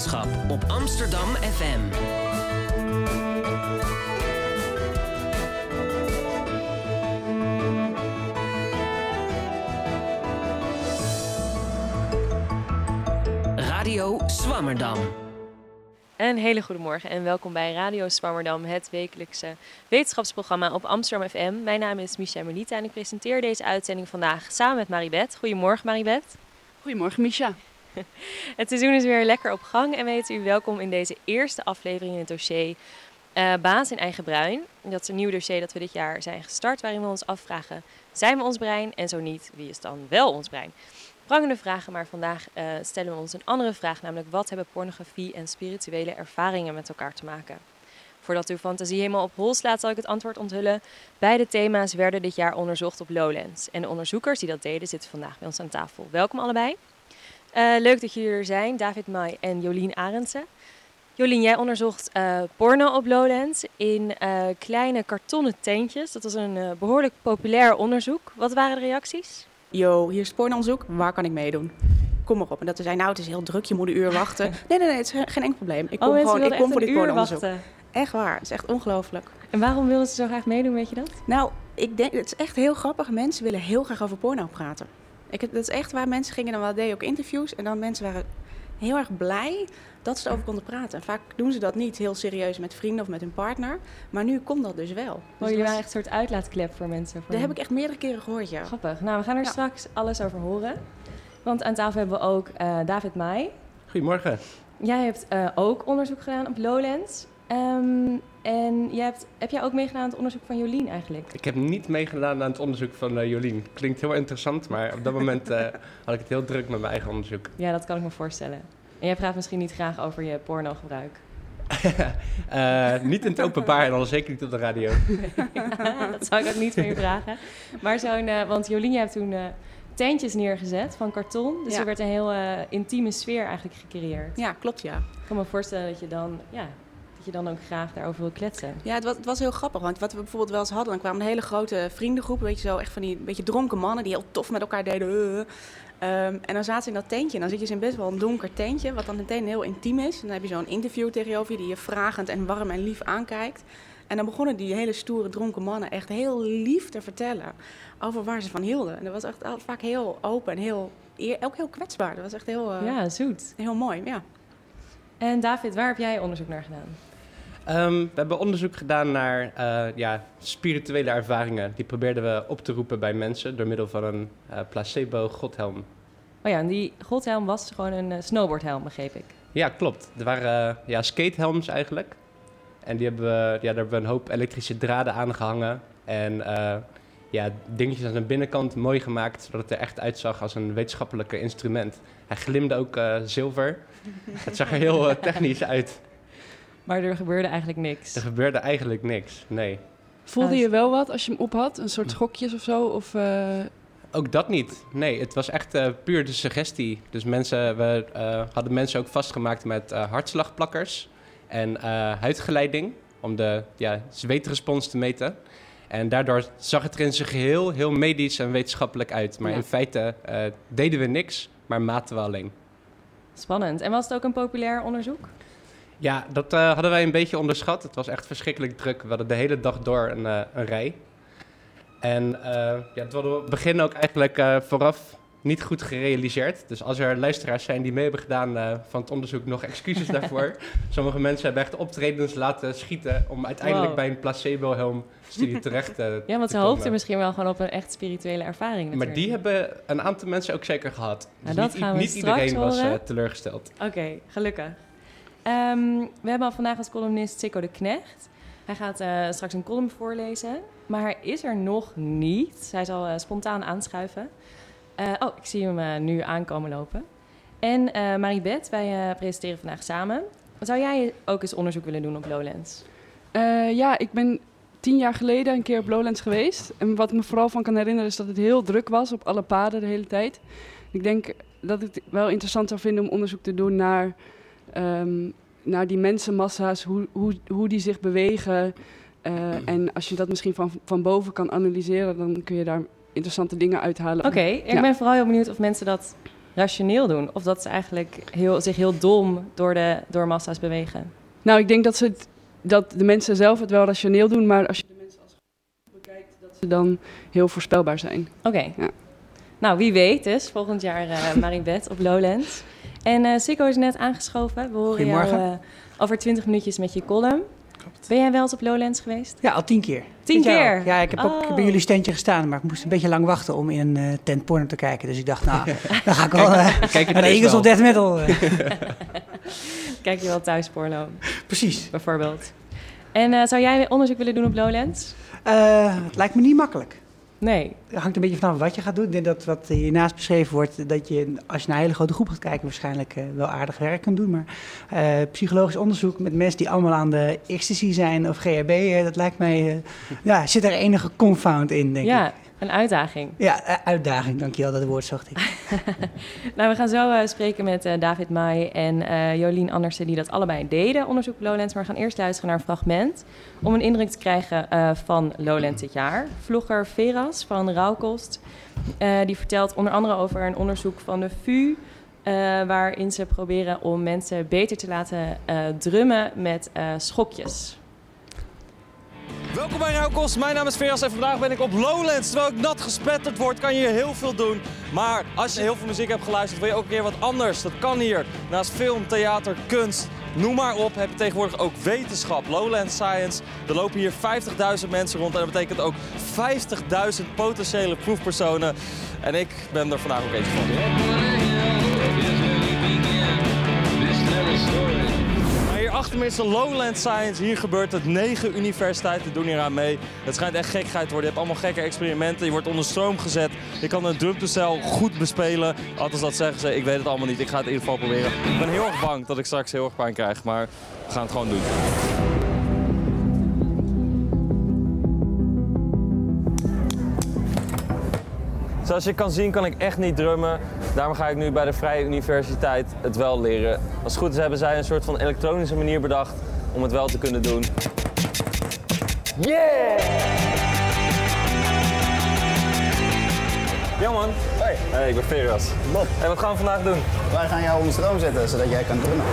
wetenschap op Amsterdam FM. Radio Swammerdam. Een hele goede morgen en welkom bij Radio Swammerdam, het wekelijkse wetenschapsprogramma op Amsterdam FM. Mijn naam is Micha Melita en ik presenteer deze uitzending vandaag samen met Maribeth. Goedemorgen Maribeth. Goedemorgen Micha. Het seizoen is weer lekker op gang en we u welkom in deze eerste aflevering in het dossier uh, Baas in eigen brein. Dat is een nieuw dossier dat we dit jaar zijn gestart waarin we ons afvragen, zijn we ons brein en zo niet, wie is dan wel ons brein? Prangende vragen, maar vandaag uh, stellen we ons een andere vraag, namelijk wat hebben pornografie en spirituele ervaringen met elkaar te maken? Voordat uw fantasie helemaal op hol slaat, zal ik het antwoord onthullen. Beide thema's werden dit jaar onderzocht op Lowlands. En de onderzoekers die dat deden zitten vandaag bij ons aan tafel. Welkom allebei. Uh, leuk dat jullie er zijn, David Mai en Jolien Arendsen. Jolien, jij onderzocht uh, porno op Lowlands in uh, kleine kartonnen tentjes. Dat was een behoorlijk populair onderzoek. Wat waren de reacties? Yo, hier is pornoonderzoek, waar kan ik meedoen? Kom maar op. En dat ze zei, nou, het is heel druk, je moet een uur wachten. Nee, nee, nee, het is geen enkel probleem. Ik oh, kom oh, gewoon, ik kom voor dit pornoonderzoek. Wachten. Echt waar, het is echt ongelooflijk. En waarom wilden ze zo graag meedoen, weet je dat? Nou, ik denk, het is echt heel grappig. Mensen willen heel graag over porno praten. Ik, dat is echt waar mensen gingen dan wel deden ook interviews. En dan mensen waren heel erg blij dat ze erover konden praten. En vaak doen ze dat niet heel serieus met vrienden of met hun partner. Maar nu komt dat dus wel. Dus oh, jullie waren echt een soort uitlaatklep voor mensen? Voor dat heb ik echt meerdere keren gehoord, ja. Grappig. Nou, we gaan er ja. straks alles over horen. Want aan tafel hebben we ook uh, David Mai. Goedemorgen. Jij hebt uh, ook onderzoek gedaan op Lowlands. Um, en jij hebt, heb jij ook meegedaan aan het onderzoek van Jolien eigenlijk? Ik heb niet meegedaan aan het onderzoek van uh, Jolien. Klinkt heel interessant, maar op dat moment uh, had ik het heel druk met mijn eigen onderzoek. Ja, dat kan ik me voorstellen. En jij praat misschien niet graag over je pornogebruik? uh, niet in het openbaar en al zeker niet op de radio. ja, dat zou ik ook niet van je vragen. Maar zo'n, want Jolien, jij hebt toen tentjes neergezet van karton. Dus ja. er werd een heel intieme sfeer eigenlijk gecreëerd. Ja, klopt ja. Ik kan me voorstellen dat je dan ja, dat je dan ook graag daarover wil kletsen. Ja, het was, het was heel grappig. Want wat we bijvoorbeeld wel eens hadden, dan kwamen een hele grote vriendengroep, weet je zo, echt van die beetje dronken mannen die heel tof met elkaar deden. Um, en dan zaten ze in dat tentje. En dan zit je in best wel een donker tentje, wat dan meteen heel intiem is. En dan heb je zo'n interview tegenover je die je vragend en warm en lief aankijkt. En dan begonnen die hele stoere dronken mannen echt heel lief te vertellen over waar ze van hielden. En dat was echt vaak heel open en heel, ook heel kwetsbaar. Dat was echt heel, uh, ja, zoet. heel mooi. Ja. En David, waar heb jij onderzoek naar gedaan? Um, we hebben onderzoek gedaan naar uh, ja, spirituele ervaringen. Die probeerden we op te roepen bij mensen door middel van een uh, placebo-godhelm. Oh ja, en die godhelm was gewoon een uh, snowboardhelm, begreep ik. Ja, klopt. Er waren ja, skatehelms eigenlijk. En die hebben we, ja, daar hebben we een hoop elektrische draden aan gehangen. En ja, dingetjes aan de binnenkant mooi gemaakt, zodat het er echt uitzag als een wetenschappelijk instrument. Hij glimde ook zilver. het zag er heel technisch uit. Maar er gebeurde eigenlijk niks. Er gebeurde eigenlijk niks, nee. Voelde je wel wat als je hem op had? Een soort schokjes of zo? Of, uh... Ook dat niet. Nee, het was echt uh, puur de suggestie. Dus mensen, we uh, hadden mensen ook vastgemaakt met hartslagplakkers en huidgeleiding. Om de ja, zweetrespons te meten. En daardoor zag het er in zijn geheel heel medisch en wetenschappelijk uit. Maar ja. in feite deden we niks, maar maten we alleen. Spannend. En was het ook een populair onderzoek? Ja, dat uh, hadden wij een beetje onderschat. Het was echt verschrikkelijk druk. We hadden de hele dag door een, uh, een rij. En uh, ja, het hadden we begin ook eigenlijk vooraf niet goed gerealiseerd. Dus als er luisteraars zijn die mee hebben gedaan van het onderzoek, nog excuses daarvoor. Sommige mensen hebben echt optredens laten schieten om uiteindelijk wow. bij een placebo-helm studie terecht te Ja, want ze hoopten misschien wel gewoon op een echt spirituele ervaring. Maar die hebben een aantal mensen ook zeker gehad. Dus dat niet, gaan we niet iedereen horen. was teleurgesteld. Oké, okay, gelukkig. Um, we hebben vandaag als columnist Sikko de Knecht. Hij gaat uh, straks een column voorlezen, maar hij is er nog niet. Hij zal uh, spontaan aanschuiven. Uh, oh, ik zie hem nu aankomen lopen. En Maribeth, wij presenteren vandaag samen. Zou jij ook eens onderzoek willen doen op Lowlands? ja, ik ben tien jaar geleden een keer op Lowlands geweest. En wat ik me vooral van kan herinneren is dat het heel druk was op alle paden de hele tijd. Ik denk dat ik het wel interessant zou vinden om onderzoek te doen naar um, naar die mensenmassa's, hoe, hoe, hoe die zich bewegen. Uh, en als je dat misschien van, van boven kan analyseren, dan kun je daar interessante dingen uithalen. Oké, okay, ik ja. ben vooral heel benieuwd of mensen dat rationeel doen? Of dat ze eigenlijk heel, zich heel dom door, de, door massa's bewegen? Nou, ik denk dat, ze het, dat de mensen zelf het wel rationeel doen, maar als je de mensen als bekijkt, dat ze dan heel voorspelbaar zijn. Oké. Ja. Nou, wie weet dus. Volgend jaar eh Maribeth op Lowlands. En eh Sikko is net aangeschoven. We horen jou Goedemorgen. eh, over 20 minuutjes met je column. Ben jij wel eens op Lowlands geweest? Ja, al tien keer. Tien keer? Ja, ik heb ook Oh. bij jullie standje gestaan, maar ik moest een beetje lang wachten om in een eh, tent porno te kijken. Dus ik dacht, nou, dan ga ik wel eh, Kijk naar de Eagles of Death Metal. Kijk je wel thuis porno, Precies. bijvoorbeeld. En eh, zou jij onderzoek willen doen op Lowlands? Eh, het lijkt me niet makkelijk. Nee. Het hangt een beetje vanaf wat je gaat doen. Ik denk dat wat hiernaast beschreven wordt, dat je als je naar een hele grote groep gaat kijken, waarschijnlijk eh, wel aardig werk kunt doen. Maar eh, psychologisch onderzoek met mensen die allemaal aan de ecstasy zijn of GHB, eh, dat lijkt mij, ja, zit er enige confound in, denk ik. Een uitdaging. Ja, uitdaging, dankjewel, dat woord zocht ik. Nou, we gaan zo eh, spreken met eh, David Mai en eh, Jolien Andersen, die dat allebei deden, onderzoek Lowlands. Maar we gaan eerst luisteren naar een fragment om een indruk te krijgen van Lowlands dit jaar. Vlogger Veras van Rauwkost, die vertelt onder andere over een onderzoek van de VU, waarin ze proberen om mensen beter te laten drummen met schokjes. Welkom bij Rauwkost, mijn naam is Veras en vandaag ben ik op Lowlands. Terwijl ik nat gespetterd word, kan je hier heel veel doen. Maar als je heel veel muziek hebt geluisterd, wil je ook een keer wat anders. Dat kan hier. Naast film, theater, kunst, noem maar op, heb je tegenwoordig ook wetenschap. Lowland Science. Er lopen hier 50.000 mensen rond en dat betekent ook 50.000 potentiële proefpersonen. En ik ben er vandaag ook eentje van. Achter me Lowland Science. Hier gebeurt het. Negen universiteiten doen hier aan mee. Het schijnt echt gekheid te worden. Je hebt allemaal gekke experimenten. Je wordt onder stroom gezet. Je kan een drumtoestel goed bespelen. Althans, dat zeggen ze. Ik weet het allemaal niet. Ik ga het in ieder geval proberen. Ik ben heel erg bang dat ik straks heel erg pijn krijg. Maar we gaan het gewoon doen. Zoals je kan zien kan ik echt niet drummen. Daarom ga ik nu bij de Vrije Universiteit het wel leren. Als het goed is hebben zij een soort van elektronische manier bedacht om het wel te kunnen doen. Yeah! Ja man. Hey. Hey, ik ben Veras. Bob, En wat gaan we vandaag doen? wij gaan jou onder stroom zetten zodat jij kan drummen.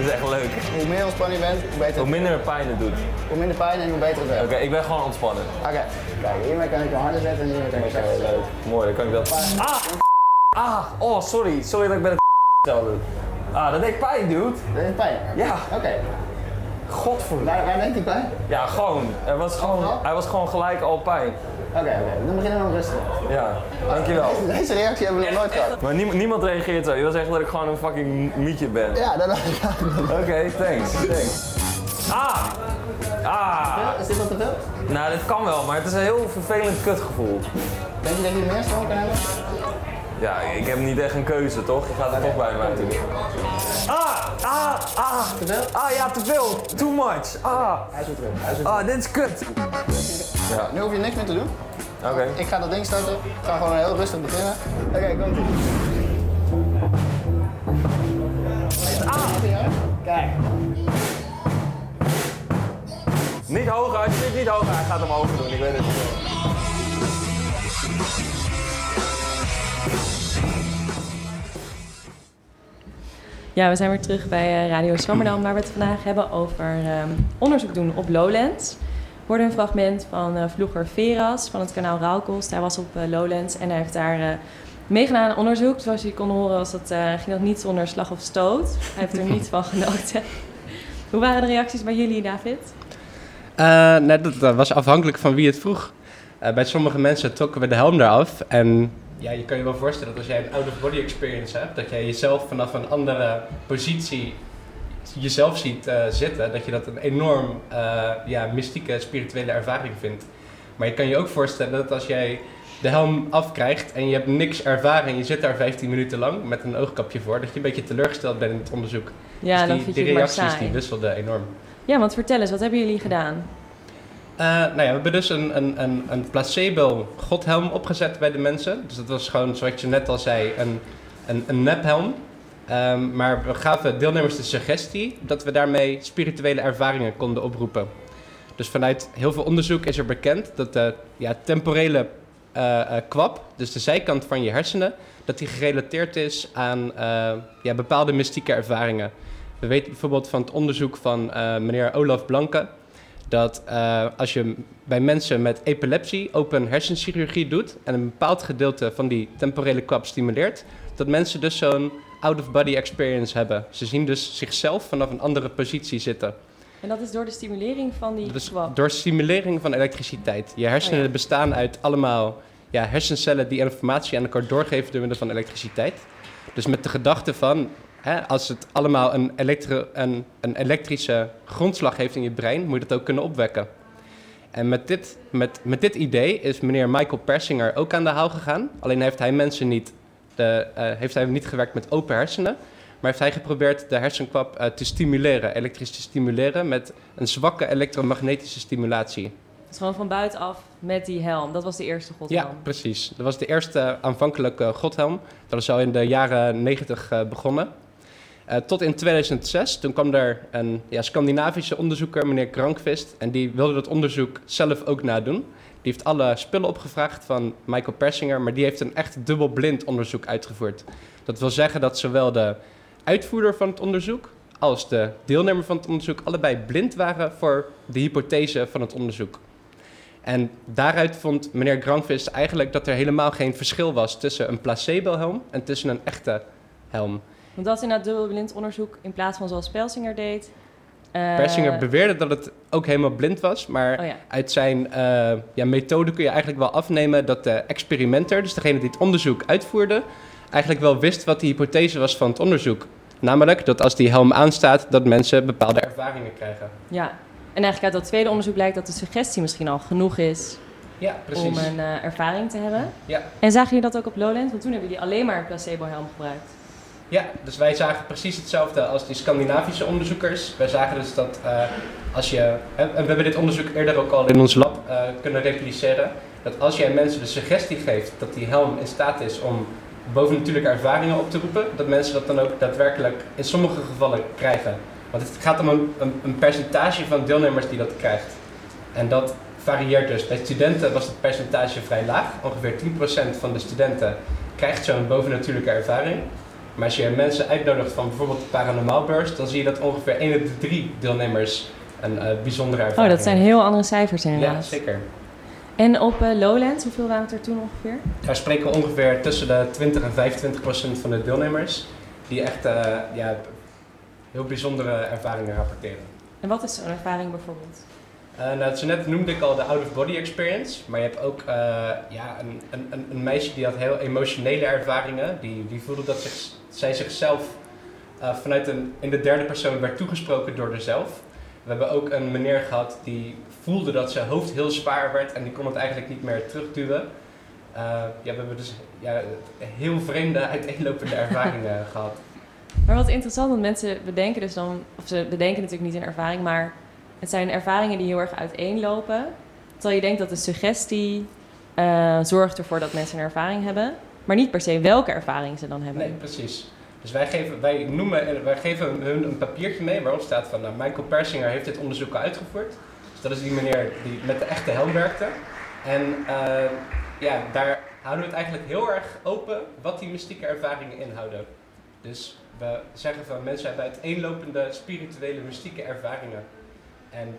Dit is echt leuk. Hoe meer ontspannen je bent, hoe beter Hoe minder pijn het doet. hoe minder pijn en hoe beter het werkt. Oké, ik ben gewoon ontspannen. Oké, kijk, hiermee kan ik je harder zetten en hiermee kan ik zachter zetten. Mooi, dan kan ik dat. Ah! Ah! Oh, sorry. Sorry dat ik de zelf doe. Ah, dat deed pijn, dude. Dat is pijn. Ja. Oké, Godverdomme. waar, waar denkt die pijn? Ja, gewoon. Er was gewoon, hij was gewoon gelijk al pijn. Oké, oké, dan beginnen we nog rustig. Ja, dankjewel. Deze reactie hebben we nog nooit gehad. Maar niemand, niemand reageert zo. Je wil zeggen dat ik gewoon een fucking mietje ben. Ja, dat Oké, thanks. thanks. Ah! Ah! Is dit wat te veel? Nou, dit kan wel, maar het is een heel vervelend kutgevoel. Denk je dat je meer stroom kan hebben? Ja, ik heb niet echt een keuze, toch? Je gaat er toch bij mij doen. Ah! Ah! Ah! Te veel? Ah, ja, te veel! Too much! Ah! Hij is weer terug. Hij is weer Ah, dit is kut! Ja. Nu hoef je niks meer te doen. oké. Ik ga dat ding starten. Ik ga gewoon heel rustig beginnen. Oké, komt ie. Ah! Kijk. Niet hoger, alsjeblieft niet hoger. Hij gaat hem hoger doen, ik weet het. Ja, we zijn weer terug bij eh, Radio Swammerdam, waar we het vandaag hebben over ehm, onderzoek doen op Lowlands. We hoorden een fragment van vlogger Veras van het kanaal Rauwkost. Hij was op eh, Lowlands en hij heeft daar eh, meegedaan aan onderzoek. Zoals jullie konden horen was dat, ging dat niet zonder slag of stoot. Hij heeft er niet van genoten. Hoe waren de reacties bij jullie, David? Nee, dat, dat was afhankelijk van wie het vroeg. Bij sommige mensen trokken we de helm eraf. En ja, je kan je wel voorstellen dat als jij een out-of-body experience hebt, dat jij jezelf vanaf een andere positie jezelf ziet eh, zitten, dat je dat een enorm eh, ja, mystieke, spirituele ervaring vindt. Maar je kan je ook voorstellen dat als jij de helm afkrijgt en je hebt niks ervaren en je zit daar 15 minuten lang met een oogkapje voor, dat je een beetje teleurgesteld bent in het onderzoek. Ja, dus dan die, vind die je reacties die wisselden enorm. Ja, want vertel eens, wat hebben jullie gedaan? Eh, nou ja, we hebben dus een, een, een, een placebo-godhelm opgezet bij de mensen. Dus dat was gewoon, zoals je net al zei, een, een, een nephelm. Ehm, maar we gaven deelnemers de suggestie dat we daarmee spirituele ervaringen konden oproepen. Dus vanuit heel veel onderzoek is er bekend dat de ja, temporele eh, kwap, dus de zijkant van je hersenen, dat die gerelateerd is aan ja, bepaalde mystieke ervaringen. We weten bijvoorbeeld van het onderzoek van meneer Olaf Blanke dat eh, als je bij mensen met epilepsie open hersenchirurgie doet en een bepaald gedeelte van die temporele kwap stimuleert, dat mensen dus zo'n out-of-body experience hebben. Ze zien dus zichzelf vanaf een andere positie zitten. En dat is door de stimulering van die Dus kwap. door stimulering van elektriciteit. Je hersenen Oh ja. bestaan uit allemaal ja, hersencellen die informatie aan elkaar doorgeven door middel van elektriciteit. Dus met de gedachte van, hè, als het allemaal een, elektro- een, een elektrische grondslag heeft in je brein, moet je dat ook kunnen opwekken. En met dit, met, met dit idee is meneer Michael Persinger ook aan de haal gegaan. Alleen heeft hij mensen niet, de, eh, heeft hij niet gewerkt met open hersenen. Maar heeft hij geprobeerd de hersenkwap eh, te stimuleren, elektrisch te stimuleren met een zwakke elektromagnetische stimulatie. Dus gewoon van buitenaf met die helm. Dat was de eerste godhelm. Ja, precies. Dat was de eerste aanvankelijke godhelm. Dat is al in de jaren 90 eh, begonnen. Eh, tot in 2006, toen kwam er een ja, Scandinavische onderzoeker, meneer Krankvist, en die wilde dat onderzoek zelf ook nadoen. Die heeft alle spullen opgevraagd van Michael Persinger, maar die heeft een echt dubbelblind onderzoek uitgevoerd. Dat wil zeggen dat zowel de uitvoerder van het onderzoek als de deelnemer van het onderzoek allebei blind waren voor de hypothese van het onderzoek. En daaruit vond meneer Granvist eigenlijk dat er helemaal geen verschil was tussen een placebo-helm en tussen een echte helm. Want dat is inderdaad dubbelblind onderzoek in plaats van zoals Pelsinger deed. Eh, Persinger beweerde dat het ook helemaal blind was, maar Oh ja. uit zijn eh, ja, methode kun je eigenlijk wel afnemen dat de experimenter, dus degene die het onderzoek uitvoerde, eigenlijk wel wist wat de hypothese was van het onderzoek. Namelijk dat als die helm aanstaat, dat mensen bepaalde ervaringen krijgen. Ja. En eigenlijk uit dat tweede onderzoek blijkt dat de suggestie misschien al genoeg is Ja, om een eh, ervaring te hebben. Ja. En zagen jullie dat ook op Lowland? Want toen hebben jullie alleen maar een placebo-helm gebruikt. Ja, dus wij zagen precies hetzelfde als die Scandinavische onderzoekers. Wij zagen dus dat eh, als je, en we hebben dit onderzoek eerder ook al in ons lab eh, kunnen repliceren, dat als jij mensen de suggestie geeft dat die helm in staat is om bovennatuurlijke ervaringen op te roepen, dat mensen dat dan ook daadwerkelijk in sommige gevallen krijgen. Want het gaat om een, een, een percentage van deelnemers die dat krijgt. En dat varieert dus. Bij studenten was het percentage vrij laag. Ongeveer 10% van de studenten krijgt zo'n bovennatuurlijke ervaring. Maar als je mensen uitnodigt van bijvoorbeeld de paranormaalbeurs, dan zie je dat ongeveer 1 op de 3 deelnemers een eh, bijzondere ervaring Oh, dat zijn heel andere cijfers Ja, inderdaad. zeker. En op eh, Lowlands, hoeveel waren het er toen ongeveer? Daar spreken we ongeveer tussen de 20 en 25 procent van de deelnemers die echt eh, ja, heel bijzondere ervaringen rapporteren. En wat is zo'n ervaring bijvoorbeeld? Eh, nou, zo net noemde ik al de out-of-body experience, maar je hebt ook ja, een, een, een- een meisje die had heel emotionele ervaringen. Die, die voelde dat zich, zij zichzelf eh, vanuit een, in de derde persoon werd toegesproken door haarzelf. We hebben ook een meneer gehad die voelde dat zijn hoofd heel zwaar werd en die kon het eigenlijk niet meer terugduwen. Eh, ja, we hebben dus ja, heel vreemde uiteenlopende ervaringen gehad. Maar wat interessant, want mensen bedenken dus dan, of ze bedenken natuurlijk niet een ervaring, maar het zijn ervaringen die heel erg uiteenlopen. Terwijl je denkt dat de suggestie eh, zorgt ervoor dat mensen een ervaring hebben, maar niet per se welke ervaring ze dan hebben. Nee, precies. Dus wij geven, wij noemen, wij geven hun een papiertje mee waarop staat van nou, Michael Persinger heeft dit onderzoek uitgevoerd. Dus dat is die meneer die met de echte helm werkte. En eh, ja, daar houden we het eigenlijk heel erg open wat die mystieke ervaringen inhouden. Dus we zeggen van mensen hebben uiteenlopende spirituele mystieke ervaringen. En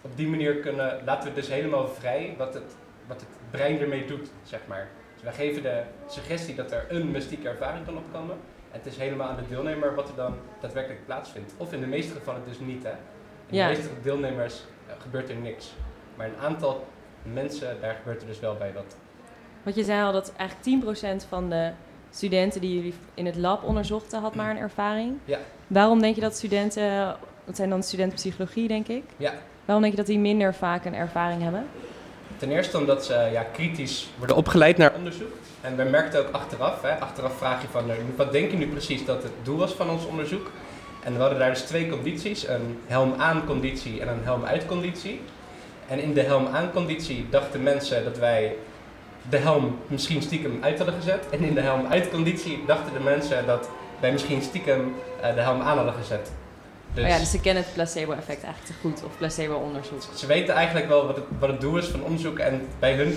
op die manier kunnen, laten we dus helemaal vrij wat het, wat het brein ermee doet, zeg maar. Dus wij geven de suggestie dat er een mystieke ervaring kan opkomen. En het is helemaal aan de deelnemer wat er dan daadwerkelijk plaatsvindt. Of in de meeste gevallen dus niet, hè. In Ja. de meeste deelnemers eh, gebeurt er niks. Maar een aantal mensen, daar gebeurt er dus wel bij wat. Want je zei al dat eigenlijk 10% van de studenten die jullie in het lab onderzochten had maar een ervaring. Ja. Waarom denk je dat studenten, dat zijn dan studenten psychologie denk ik, Ja. waarom denk je dat die minder vaak een ervaring hebben? Ten eerste omdat ze ja, kritisch worden opgeleid naar onderzoek. En we merkten ook achteraf, hè, achteraf vraag je van, eh, wat denk je nu precies dat het doel was van ons onderzoek? En we hadden daar dus twee condities, een helm-aan conditie en een helm-uit conditie. En in de helm-aan conditie dachten mensen dat wij de helm misschien stiekem uit hadden gezet. En in de helm-uit conditie dachten de mensen dat wij misschien stiekem eh, de helm aan hadden gezet. Dus, Oh ja, dus ze kennen het placebo-effect eigenlijk te goed, of placebo-onderzoek. ze weten eigenlijk wel wat het, wat het doel is van onderzoek. En bij, hun,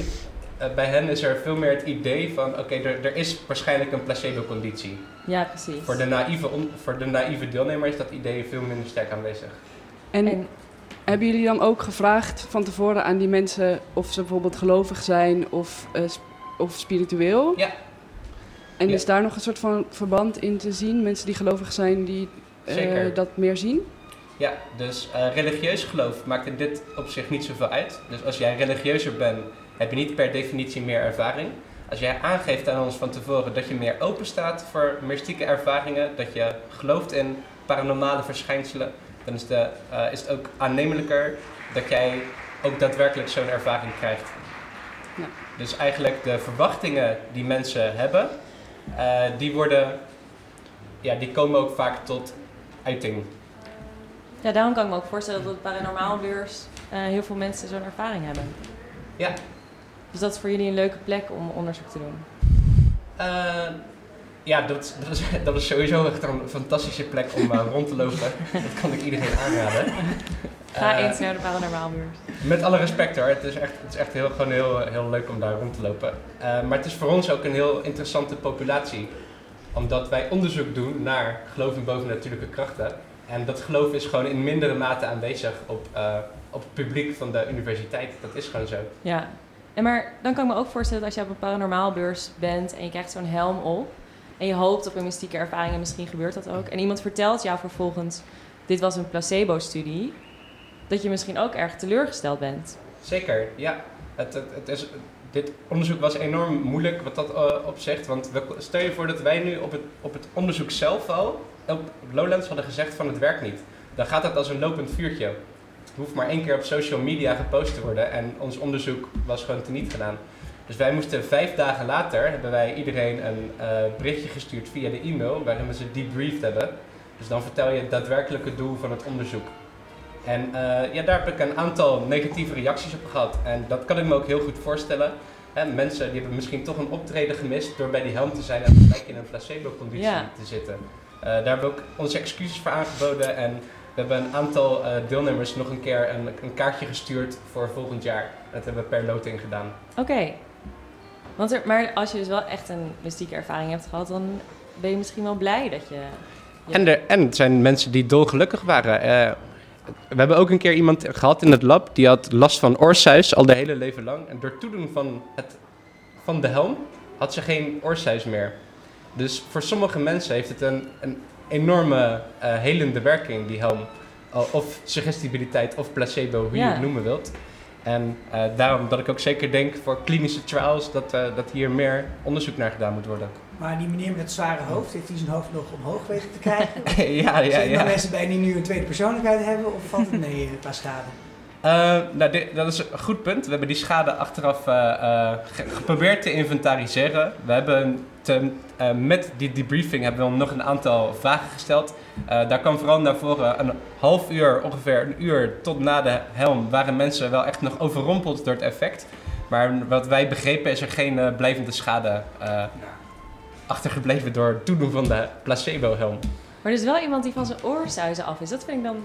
eh, bij hen is er veel meer het idee van... oké, er, er is waarschijnlijk een placebo-conditie. Ja, precies. Voor de, naïeve on- voor de naïeve deelnemer is dat idee veel minder sterk aanwezig. En, En hebben jullie dan ook gevraagd van tevoren aan die mensen of ze bijvoorbeeld gelovig zijn of, eh, sp- of spiritueel? Ja. En Ja. is daar nog een soort van verband in te zien? Mensen die gelovig zijn, die Zeker. dat meer zien? Ja, dus eh, religieus geloof maakt in dit opzicht niet zoveel uit. Dus als jij religieuzer bent, heb je niet per definitie meer ervaring. Als jij aangeeft aan ons van tevoren dat je meer open staat voor mystieke ervaringen, dat je gelooft in paranormale verschijnselen, dan is, de, eh, is het ook aannemelijker dat jij ook daadwerkelijk zo'n ervaring krijgt. Ja. Dus eigenlijk de verwachtingen die mensen hebben, eh, die worden, ja, die komen ook vaak tot uiting. ja, daarom kan ik me ook voorstellen dat paranormaalbeurs eh, heel veel mensen zo'n ervaring hebben. Ja. Dus dat is voor jullie een leuke plek om onderzoek te doen. Eh, ja, dat, dat, is, dat is sowieso echt een fantastische plek om eh, rond te lopen. dat kan ik iedereen aanraden. Ga Eh, eens naar de paranormaalbeurs. Met alle respect hoor, het is echt, het is echt heel, gewoon heel, heel leuk om daar rond te lopen. Maar het is voor ons ook een heel interessante populatie. Omdat wij onderzoek doen naar geloof in bovennatuurlijke krachten. En dat geloof is gewoon in mindere mate aanwezig op, eh, op het publiek van de universiteit. Dat is gewoon zo. Ja. En maar dan kan ik me ook voorstellen dat als je op een paranormaalbeurs bent en je krijgt zo'n helm op en je hoopt op een mystieke ervaring en misschien gebeurt dat ook. En iemand vertelt jou vervolgens, dit was een placebo-studie, dat je misschien ook erg teleurgesteld bent. Zeker, ja. Het, het, het is, dit onderzoek was enorm moeilijk wat dat eh, opzegt. Want we, stel je voor dat wij nu op het, op het onderzoek zelf al, op, op Lowlands hadden gezegd van het werkt niet. Dan gaat het als een lopend vuurtje. Het hoeft maar één keer op social media gepost te worden en ons onderzoek was gewoon teniet gedaan. Dus wij moesten vijf dagen later, hebben wij iedereen een eh, berichtje gestuurd via de e-mail waarin we ze debriefed hebben. Dus dan vertel je het daadwerkelijke doel van het onderzoek. En eh, ja, daar heb ik een aantal negatieve reacties op gehad. En dat kan ik me ook heel goed voorstellen. Hè, mensen die hebben misschien toch een optreden gemist door bij die helm te zijn en gelijk in een placebo-conditie Ja. te zitten. Eh, daar hebben we ook onze excuses voor aangeboden. En we hebben een aantal eh, deelnemers nog een keer een, een kaartje gestuurd voor volgend jaar. Dat hebben we per loting gedaan. Oké. Want er, maar als je dus wel echt een mystieke ervaring hebt gehad, dan ben je misschien wel blij dat je... Ja. En, er, en het zijn mensen die dolgelukkig waren. Eh, we hebben ook een keer iemand gehad in het lab die had last van oorsuis al de hele leven lang. En door toedoen van, het, van de helm had ze geen oorsuis meer. Dus voor sommige mensen heeft het een, een enorme eh, helende werking, die helm. Al- Of suggestibiliteit of placebo, hoe je het noemen wilt. En eh, daarom dat ik ook zeker denk voor klinische trials dat, eh, dat hier meer onderzoek naar gedaan moet worden. Maar die meneer met het zware hoofd, heeft hij zijn hoofd nog omhoog weten te krijgen? ja, ja, Zijn er ja. mensen bij die nu een tweede persoonlijkheid hebben of valt het mee eh, qua schade? Eh, nou, dit- dat is een goed punt. We hebben die schade achteraf eh, ge- geprobeerd te inventariseren. We hebben te- met die debriefing hebben we nog een aantal vragen gesteld. Daar kwam vooral naar voren een half uur, ongeveer een uur tot na de helm, waren mensen wel echt nog overrompeld door het effect. Maar wat wij begrepen is er geen blijvende schade eh, achtergebleven door het toedoen van de placebo-helm. Maar er is wel iemand die van zijn oorsuizen af is. Dat vind ik dan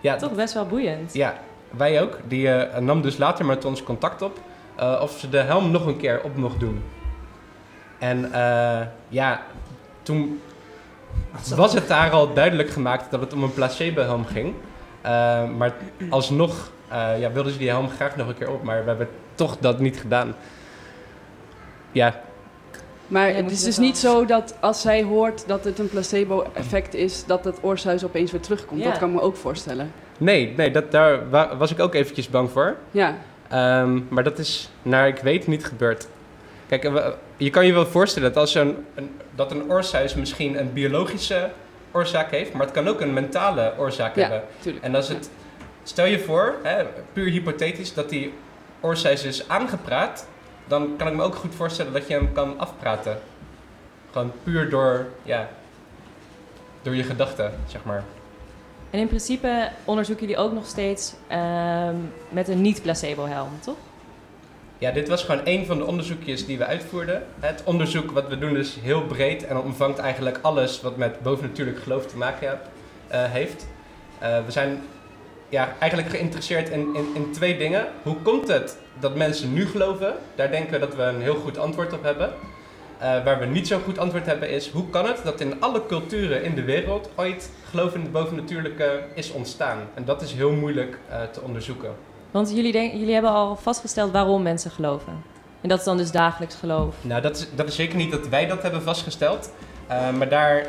Ja, toch best wel boeiend. Ja, wij ook. Die eh, nam dus later met ons contact op eh, of ze de helm nog een keer op mocht doen. En eh, ja, toen was het daar al duidelijk gemaakt dat het om een placebo-helm ging. Eh, maar alsnog eh, ja, wilden ze die helm graag nog een keer op, maar we hebben toch dat niet gedaan. Ja, Maar Ja, het is dus niet zo dat als zij hoort dat het een placebo-effect is, dat het oorsuis opeens weer terugkomt. Ja. Dat kan ik me ook voorstellen. nee, nee dat, daar wa- was ik ook eventjes bang voor. Ja, Ehm, maar dat is, naar ik weet, niet gebeurd. Kijk, je kan je wel voorstellen dat, als een, een, dat een oorsuis misschien een biologische oorzaak heeft, maar het kan ook een mentale oorzaak Ja. hebben. tuurlijk. En als het, stel je voor, hè, puur hypothetisch, dat die oorsuis is aangepraat, dan kan ik me ook goed voorstellen dat je hem kan afpraten. Gewoon puur door, ja, door je gedachten, zeg maar. En in principe onderzoeken jullie ook nog steeds ehm, met een niet-placebo-helm, toch? Ja, dit was gewoon één van de onderzoekjes die we uitvoerden. Het onderzoek wat we doen is heel breed en omvangt eigenlijk alles wat met bovennatuurlijk geloof te maken heb- eh, heeft. Eh, we zijn ja, eigenlijk geïnteresseerd in, in, in twee dingen. Hoe komt het dat mensen nu geloven? Daar denken we dat we een heel goed antwoord op hebben. Eh, waar we niet zo'n goed antwoord hebben is, hoe kan het dat in alle culturen in de wereld ooit geloof in het bovennatuurlijke is ontstaan? En dat is heel moeilijk eh, te onderzoeken. Want jullie, denk, jullie hebben al vastgesteld waarom mensen geloven. En dat is dan dus dagelijks geloof. Nou, dat is, dat is zeker niet dat wij dat hebben vastgesteld. Uh, maar daar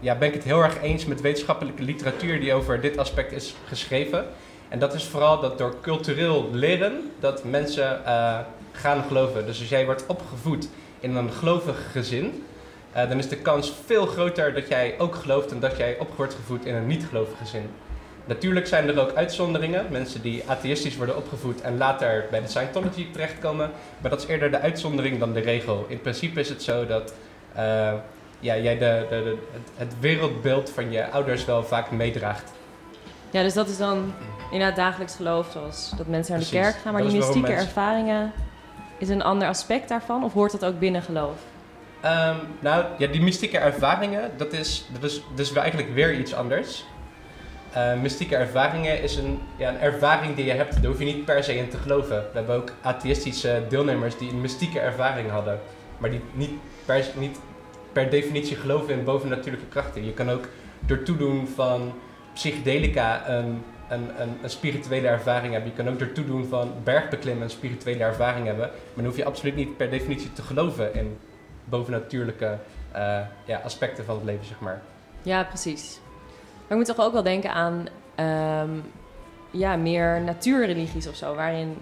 ja, ben ik het heel erg eens met wetenschappelijke literatuur die over dit aspect is geschreven. En dat is vooral dat door cultureel leren dat mensen uh, gaan geloven. Dus als jij wordt opgevoed in een gelovig gezin, dan is de kans veel groter dat jij ook gelooft dan dat jij op wordt gevoed in een niet-gelovig gezin. Natuurlijk zijn er ook uitzonderingen, mensen die atheïstisch worden opgevoed en later bij de Scientology terechtkomen. Maar dat is eerder de uitzondering dan de regel. In principe is het zo dat uh, ja, jij de, de, het wereldbeeld van je ouders wel vaak meedraagt. Ja, dus dat is dan inderdaad dagelijks geloof, zoals dat mensen naar de Precies. kerk gaan. Maar Dat die mystieke mensen- ervaringen, is een ander aspect daarvan? Of hoort dat ook binnen geloof? Ehm, nou, ja, die mystieke ervaringen, dat is, dat is dus eigenlijk weer iets anders. Eh, mystieke ervaringen is een, ja, een ervaring die je hebt, daar hoef je niet per se in te geloven. We hebben ook atheïstische deelnemers die een mystieke ervaring hadden, maar die niet per, niet per definitie geloven in bovennatuurlijke krachten. Je kan ook door toedoen van psychedelica een, een, een, een spirituele ervaring hebben. Je kan ook door toedoen van bergbeklimmen een spirituele ervaring hebben. Maar dan hoef je absoluut niet per definitie te geloven in bovennatuurlijke eh, ja, aspecten van het leven, zeg maar. Ja, precies. Maar ik moet toch ook wel denken aan ehm, ja, meer natuurreligies of zo, waarin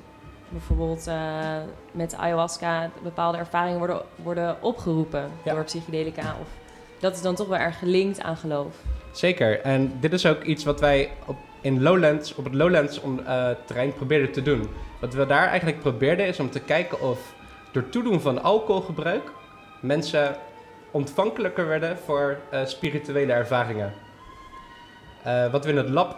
bijvoorbeeld eh, met ayahuasca bepaalde ervaringen worden, worden opgeroepen Ja. door psychedelica. Of, dat is dan toch wel erg gelinkt aan geloof. Zeker. En dit is ook iets wat wij op, in Lowlands, op het Lowlands eh, terrein probeerden te doen. Wat we daar eigenlijk probeerden is om te kijken of door toedoen van alcoholgebruik mensen ontvankelijker werden voor eh, spirituele ervaringen. Eh, wat we in het lab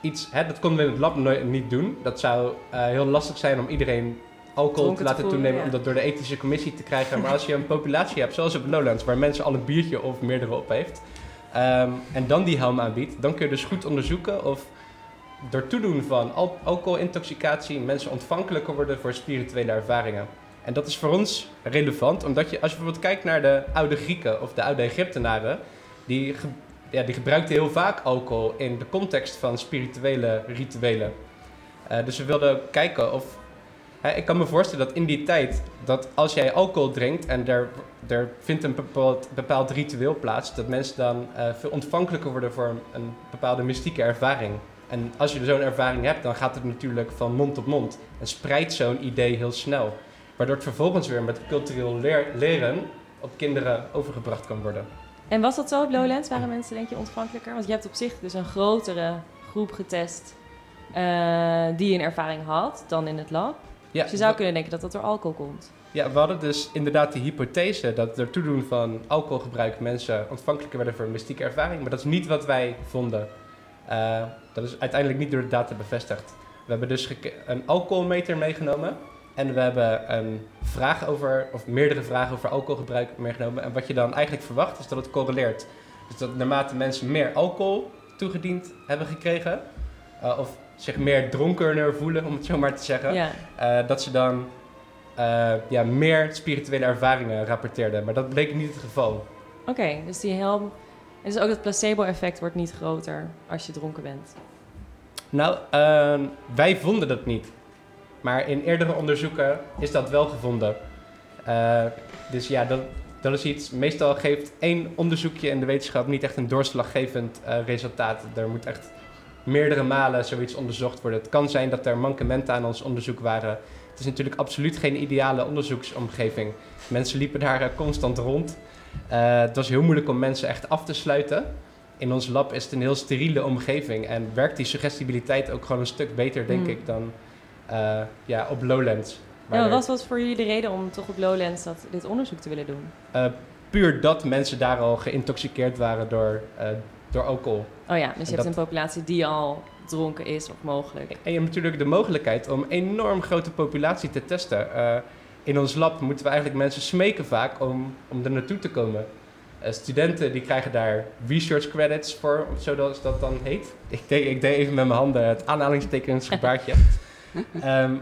iets, hè, dat konden we in het lab niet doen. Dat zou heel lastig zijn om iedereen alcohol Dronken te te laten voelen, toenemen ja. om dat door de ethische commissie te krijgen. Maar als je een populatie hebt, zoals op Lowlands, waar mensen al een biertje of meerdere op heeft, ehm, en dan die helm aanbiedt, dan kun je dus goed onderzoeken of door toedoen van al alcoholintoxicatie mensen ontvankelijker worden voor spirituele ervaringen. En dat is voor ons relevant, omdat je, als je bijvoorbeeld kijkt naar de oude Grieken of de oude Egyptenaren, die, ja, die gebruikten heel vaak alcohol in de context van spirituele rituelen. Eh, dus we wilden kijken of. hè, ik kan me voorstellen dat in die tijd, dat als jij alcohol drinkt en er, er vindt een bepaald, bepaald ritueel plaats, dat mensen dan eh, veel ontvankelijker worden voor een, bepaalde mystieke ervaring. En als je zo'n ervaring hebt, dan gaat het natuurlijk van mond tot mond. En spreidt zo'n idee heel snel. Waardoor het vervolgens weer met cultureel leer- leren op kinderen overgebracht kan worden. En was dat zo op Lowlands? Waren mensen denk je ontvankelijker? Want je hebt op zich dus een grotere groep getest eh, die een ervaring had dan in het lab. Ja, Dus je zou kunnen denken dat dat door alcohol komt. Ja, we hadden dus inderdaad die hypothese dat door toedoen van alcoholgebruik mensen ontvankelijker werden voor een mystieke ervaring. Maar dat is niet wat wij vonden. Eh, dat is uiteindelijk niet door de data bevestigd. We hebben dus een alcoholmeter meegenomen. En we hebben een vraag over, of meerdere vragen over alcoholgebruik meegenomen. En wat je dan eigenlijk verwacht is dat het correleert. Dus dat naarmate mensen meer alcohol toegediend hebben gekregen, eh, of zich meer dronkener voelen, om het zo maar te zeggen, Ja. eh, dat ze dan eh, ja, meer spirituele ervaringen rapporteerden. Maar dat bleek niet het geval. Oké, dus die helm... En dus ook het placebo-effect wordt niet groter als je dronken bent. Nou, ehm, wij vonden dat niet. Maar in eerdere onderzoeken is dat wel gevonden. Eh, dus ja, dat, dat is iets. Meestal geeft één onderzoekje in de wetenschap niet echt een doorslaggevend eh, resultaat. Er moet echt meerdere malen zoiets onderzocht worden. Het kan zijn dat er mankementen aan ons onderzoek waren. Het is natuurlijk absoluut geen ideale onderzoeksomgeving. Mensen liepen daar eh, constant rond. Eh, het was heel moeilijk om mensen echt af te sluiten. In ons lab is het een heel steriele omgeving en werkt die suggestibiliteit ook gewoon een stuk beter, denk Hmm. ik, dan eh, ja, op Lowlands. Ja, wat was voor jullie de reden om toch op Lowlands dat, dit onderzoek te willen doen? puur dat mensen daar al geïntoxiceerd waren door, door alcohol. Oh ja, dus je hebt dat- een populatie die al dronken is of mogelijk. En je hebt natuurlijk de mogelijkheid om een enorm grote populatie te testen. Eh, in ons lab moeten we eigenlijk mensen smeken vaak om, om er naartoe te komen. Eh, studenten die krijgen daar research credits voor, zoals dat dan heet. Ik deed, ik deed even met mijn handen het aanhalingstekensgebaartje. Ehm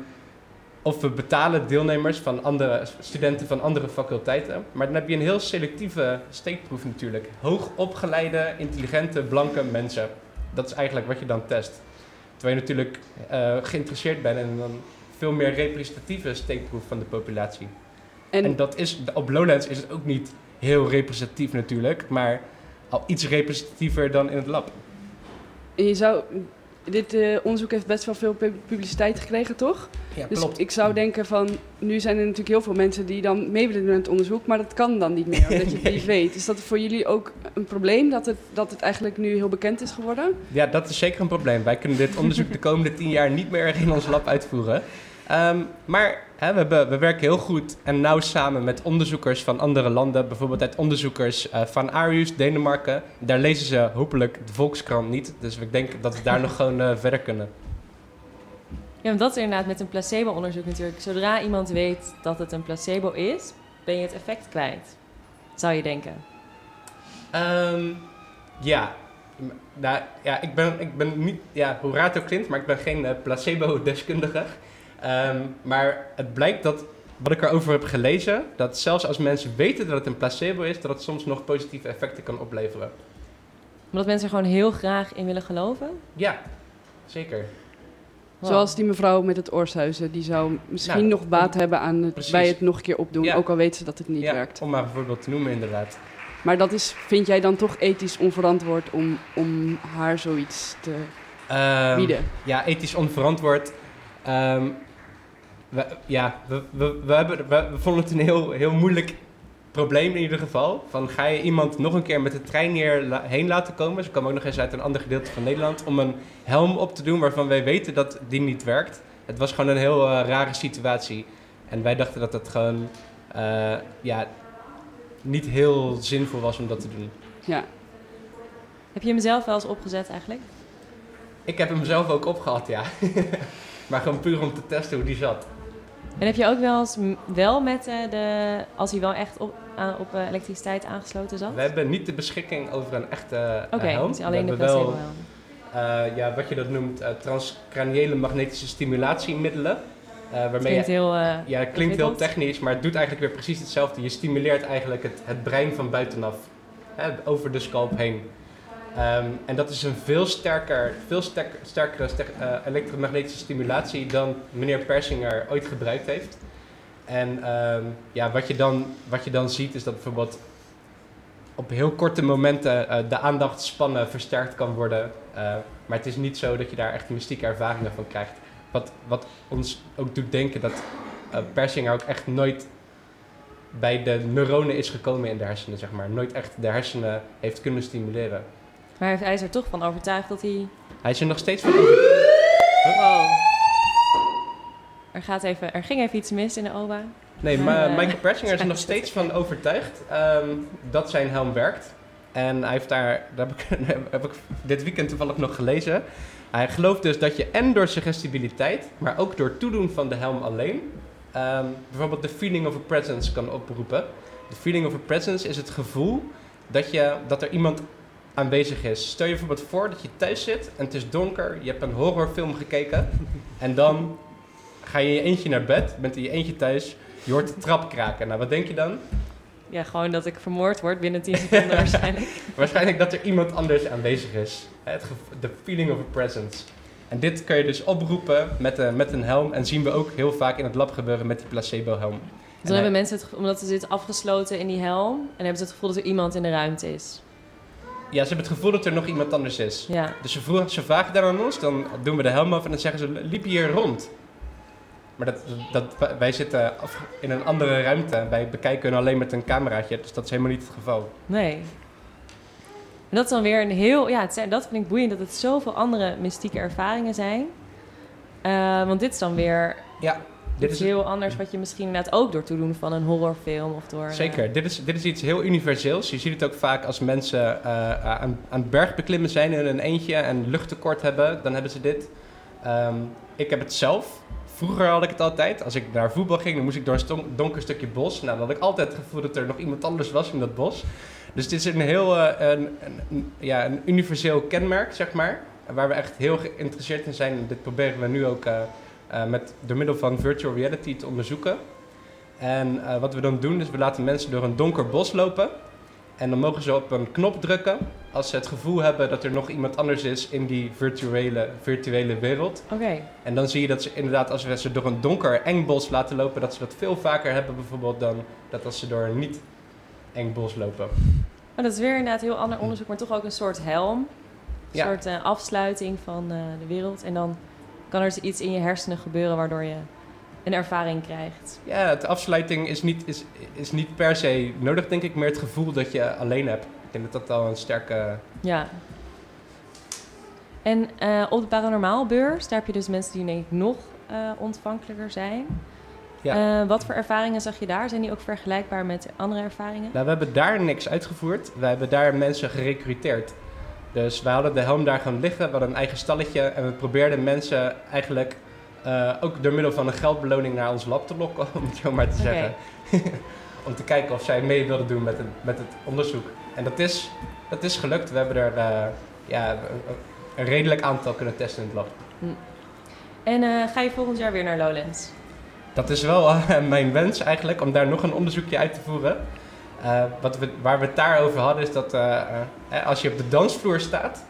of we betalen deelnemers van andere studenten van andere faculteiten. Maar dan heb je een heel selectieve steekproef natuurlijk. Hoogopgeleide, intelligente, blanke mensen. Dat is eigenlijk wat je dan test. Terwijl je natuurlijk eh, geïnteresseerd bent in een veel meer representatieve steekproef van de populatie. En, En, dat is, op Lowlands is het ook niet heel representatief natuurlijk, maar al iets representatiever dan in het lab. en je zou, dit eh, onderzoek heeft best wel veel pu- publiciteit gekregen, toch? Ja, Dus ik zou denken van, nu zijn er natuurlijk heel veel mensen die dan mee willen doen aan het onderzoek, maar dat kan dan niet meer, omdat je het niet weet. Is dat voor jullie ook een probleem, dat het, dat het eigenlijk nu heel bekend is geworden? Ja, dat is zeker een probleem. Wij kunnen dit onderzoek de komende tien jaar niet meer in ons lab uitvoeren. Ehm, maar hè, we, hebben, we werken heel goed en nauw samen met onderzoekers van andere landen. Bijvoorbeeld uit onderzoekers eh, van Arius, Denemarken. Daar lezen ze hopelijk de Volkskrant niet. Dus ik denk dat we daar nog gewoon eh, verder kunnen. Ja, want dat is inderdaad met een placebo-onderzoek natuurlijk. Zodra iemand weet dat het een placebo is, ben je het effect kwijt. Zou je denken. Ehm, ja. Nou, ja, ik ben, ik ben niet, ja, hoe raar het ook klinkt, maar ik ben geen eh, placebo-deskundige. Ehm, maar het blijkt dat, wat ik erover heb gelezen, dat zelfs als mensen weten dat het een placebo is, dat het soms nog positieve effecten kan opleveren. Omdat mensen er gewoon heel graag in willen geloven. Ja, zeker. Wow. Zoals die mevrouw met het oorsuizen, die zou misschien Nou, nog baat hebben aan het, precies. bij het nog een keer opdoen, Ja. ook al weet ze dat het niet ja, werkt. om maar een voorbeeld te noemen inderdaad. Maar dat is, vind jij dan toch ethisch onverantwoord om, om haar zoiets te Ehm, bieden? Ja, ethisch onverantwoord. Ehm, we, ja, we, we, we, hebben, we, we vonden het een heel, heel moeilijk probleem in ieder geval. Van ga je iemand nog een keer met de trein hier la- heen laten komen? Ze kwam ook nog eens uit een ander gedeelte van Nederland. Om een helm op te doen waarvan wij weten dat die niet werkt. Het was gewoon een heel eh, rare situatie. En wij dachten dat het gewoon eh, ja, niet heel zinvol was om dat te doen. Ja. Heb je hem zelf wel eens opgezet eigenlijk? Ik heb hem zelf ook opgehad, ja. maar gewoon puur om te testen hoe die zat. En heb je ook wel eens wel met eh, de... Als hij wel echt op, op eh, elektriciteit aangesloten zat? We hebben niet de beschikking over een echte eh, Oké, helm. dus We alleen de wel, ja, wat je dat noemt, transcraniële magnetische stimulatiemiddelen. eh, waarmee Klinkt je, heel... ja, het klinkt heel technisch, maar het doet eigenlijk weer precies hetzelfde. Je stimuleert eigenlijk het, het brein van buitenaf, hè, over de scalp heen. Ehm, en dat is een veel, sterker, veel sterk, sterkere ster- eh, elektromagnetische stimulatie dan meneer Persinger ooit gebruikt heeft. En ehm, ja, wat, je dan, wat je dan ziet is dat bijvoorbeeld op heel korte momenten eh, de aandachtspannen versterkt kan worden. Eh, maar het is niet zo dat je daar echt mystieke ervaringen van krijgt. Wat, wat ons ook doet denken dat Persinger ook echt nooit bij de neuronen is gekomen in de hersenen, zeg maar. Nooit echt de hersenen heeft kunnen stimuleren. Maar hij is er toch van overtuigd dat hij... Hij is er nog steeds van over... Wow. Er, gaat even, er ging even iets mis in de OBA. Nee, Maar, Michael Persinger is er nog steeds van overtuigd ehm, dat zijn helm werkt. En hij heeft daar, daar heb, ik, heb ik dit weekend toevallig nog gelezen. Hij gelooft dus dat je en door suggestibiliteit, maar ook door toedoen van de helm alleen, ehm, bijvoorbeeld de feeling of a presence kan oproepen. De feeling of a presence is het gevoel dat, je, dat er iemand aanwezig is. Stel je bijvoorbeeld voor dat je thuis zit en het is donker, je hebt een horrorfilm gekeken en dan ga je in je eentje naar bed, bent in je eentje thuis, je hoort de trap kraken. Nou, wat denk je dan? Ja, gewoon dat ik vermoord word binnen 10 seconden waarschijnlijk. Waarschijnlijk dat er iemand anders aanwezig is. De feeling of a presence. En dit kun je dus oproepen met, een met een helm. En zien we ook heel vaak in het lab gebeuren met die placebo-helm. Dus En dan hebben hij- mensen het, omdat ze zitten afgesloten in die helm, en hebben ze het gevoel dat er iemand in de ruimte is. Ja, ze hebben het gevoel dat er nog iemand anders is. Ja. Dus ze, vroegen, ze vragen dan aan ons, dan doen we de helm af en dan zeggen ze, liep je hier rond? Maar dat, dat, wij zitten in een andere ruimte. Wij bekijken hun alleen met een cameraatje, dus dat is helemaal niet het geval. Nee. En dat is dan weer een heel... Ja, het zijn, dat vind ik boeiend, dat het zoveel andere mystieke ervaringen zijn. Eh, want dit is dan weer Ja, dit is heel anders wat je misschien inderdaad ook door toedoen van een horrorfilm of door... eh, Zeker, dit is, dit is iets heel universeels. Je ziet het ook vaak als mensen eh, aan, aan het bergbeklimmen zijn in een eentje en luchttekort hebben, dan hebben ze dit. Ehm, ik heb het zelf. Vroeger had ik het altijd. Als ik naar voetbal ging, dan moest ik door een donker stukje bos. Nou, dan had ik altijd het gevoel dat er nog iemand anders was in dat bos. Dus dit is een heel eh, een, ja, een universeel kenmerk, zeg maar. Waar we echt heel geïnteresseerd in zijn. Dit proberen we nu ook eh, eh, met, door middel van virtual reality te onderzoeken. En eh, wat we dan doen, is we laten mensen door een donker bos lopen. En dan mogen ze op een knop drukken als ze het gevoel hebben dat er nog iemand anders is in die virtuele, virtuele wereld. Oké. En dan zie je dat ze inderdaad, als we ze door een donker eng bos laten lopen, dat ze dat veel vaker hebben bijvoorbeeld dan dat als ze door een niet eng bos lopen. Maar dat is weer inderdaad heel ander onderzoek, maar toch ook een soort helm. Een Ja. soort eh, afsluiting van eh, de wereld. En dan kan er iets in je hersenen gebeuren waardoor je een ervaring krijgt. Ja, het afsluiting is niet, is, is niet per se nodig, denk ik, meer het gevoel dat je alleen hebt. Ik denk dat dat al een sterke... Ja. En eh, op de paranormaalbeurs, daar heb je dus mensen die denk ik nog eh, ontvankelijker zijn. Ja. Eh, wat voor ervaringen zag je daar? Zijn die ook vergelijkbaar met andere ervaringen? Nou, we hebben daar niks uitgevoerd. We hebben daar mensen gerecruiteerd. Dus we hadden de helm daar gaan liggen, we hadden een eigen stalletje en we probeerden mensen eigenlijk eh, ook door middel van een geldbeloning naar ons lab te lokken, om het zo maar te zeggen. om te kijken of zij mee wilden doen met het, met het onderzoek. En dat is, dat is gelukt. We hebben er eh, ja, een, redelijk aantal kunnen testen in het lab. En eh, ga je volgend jaar weer naar Lowlands? Dat is wel mijn wens eigenlijk, om daar nog een onderzoekje uit te voeren. Eh, wat we, waar we het daarover hadden, is dat eh, eh, als je op de dansvloer staat,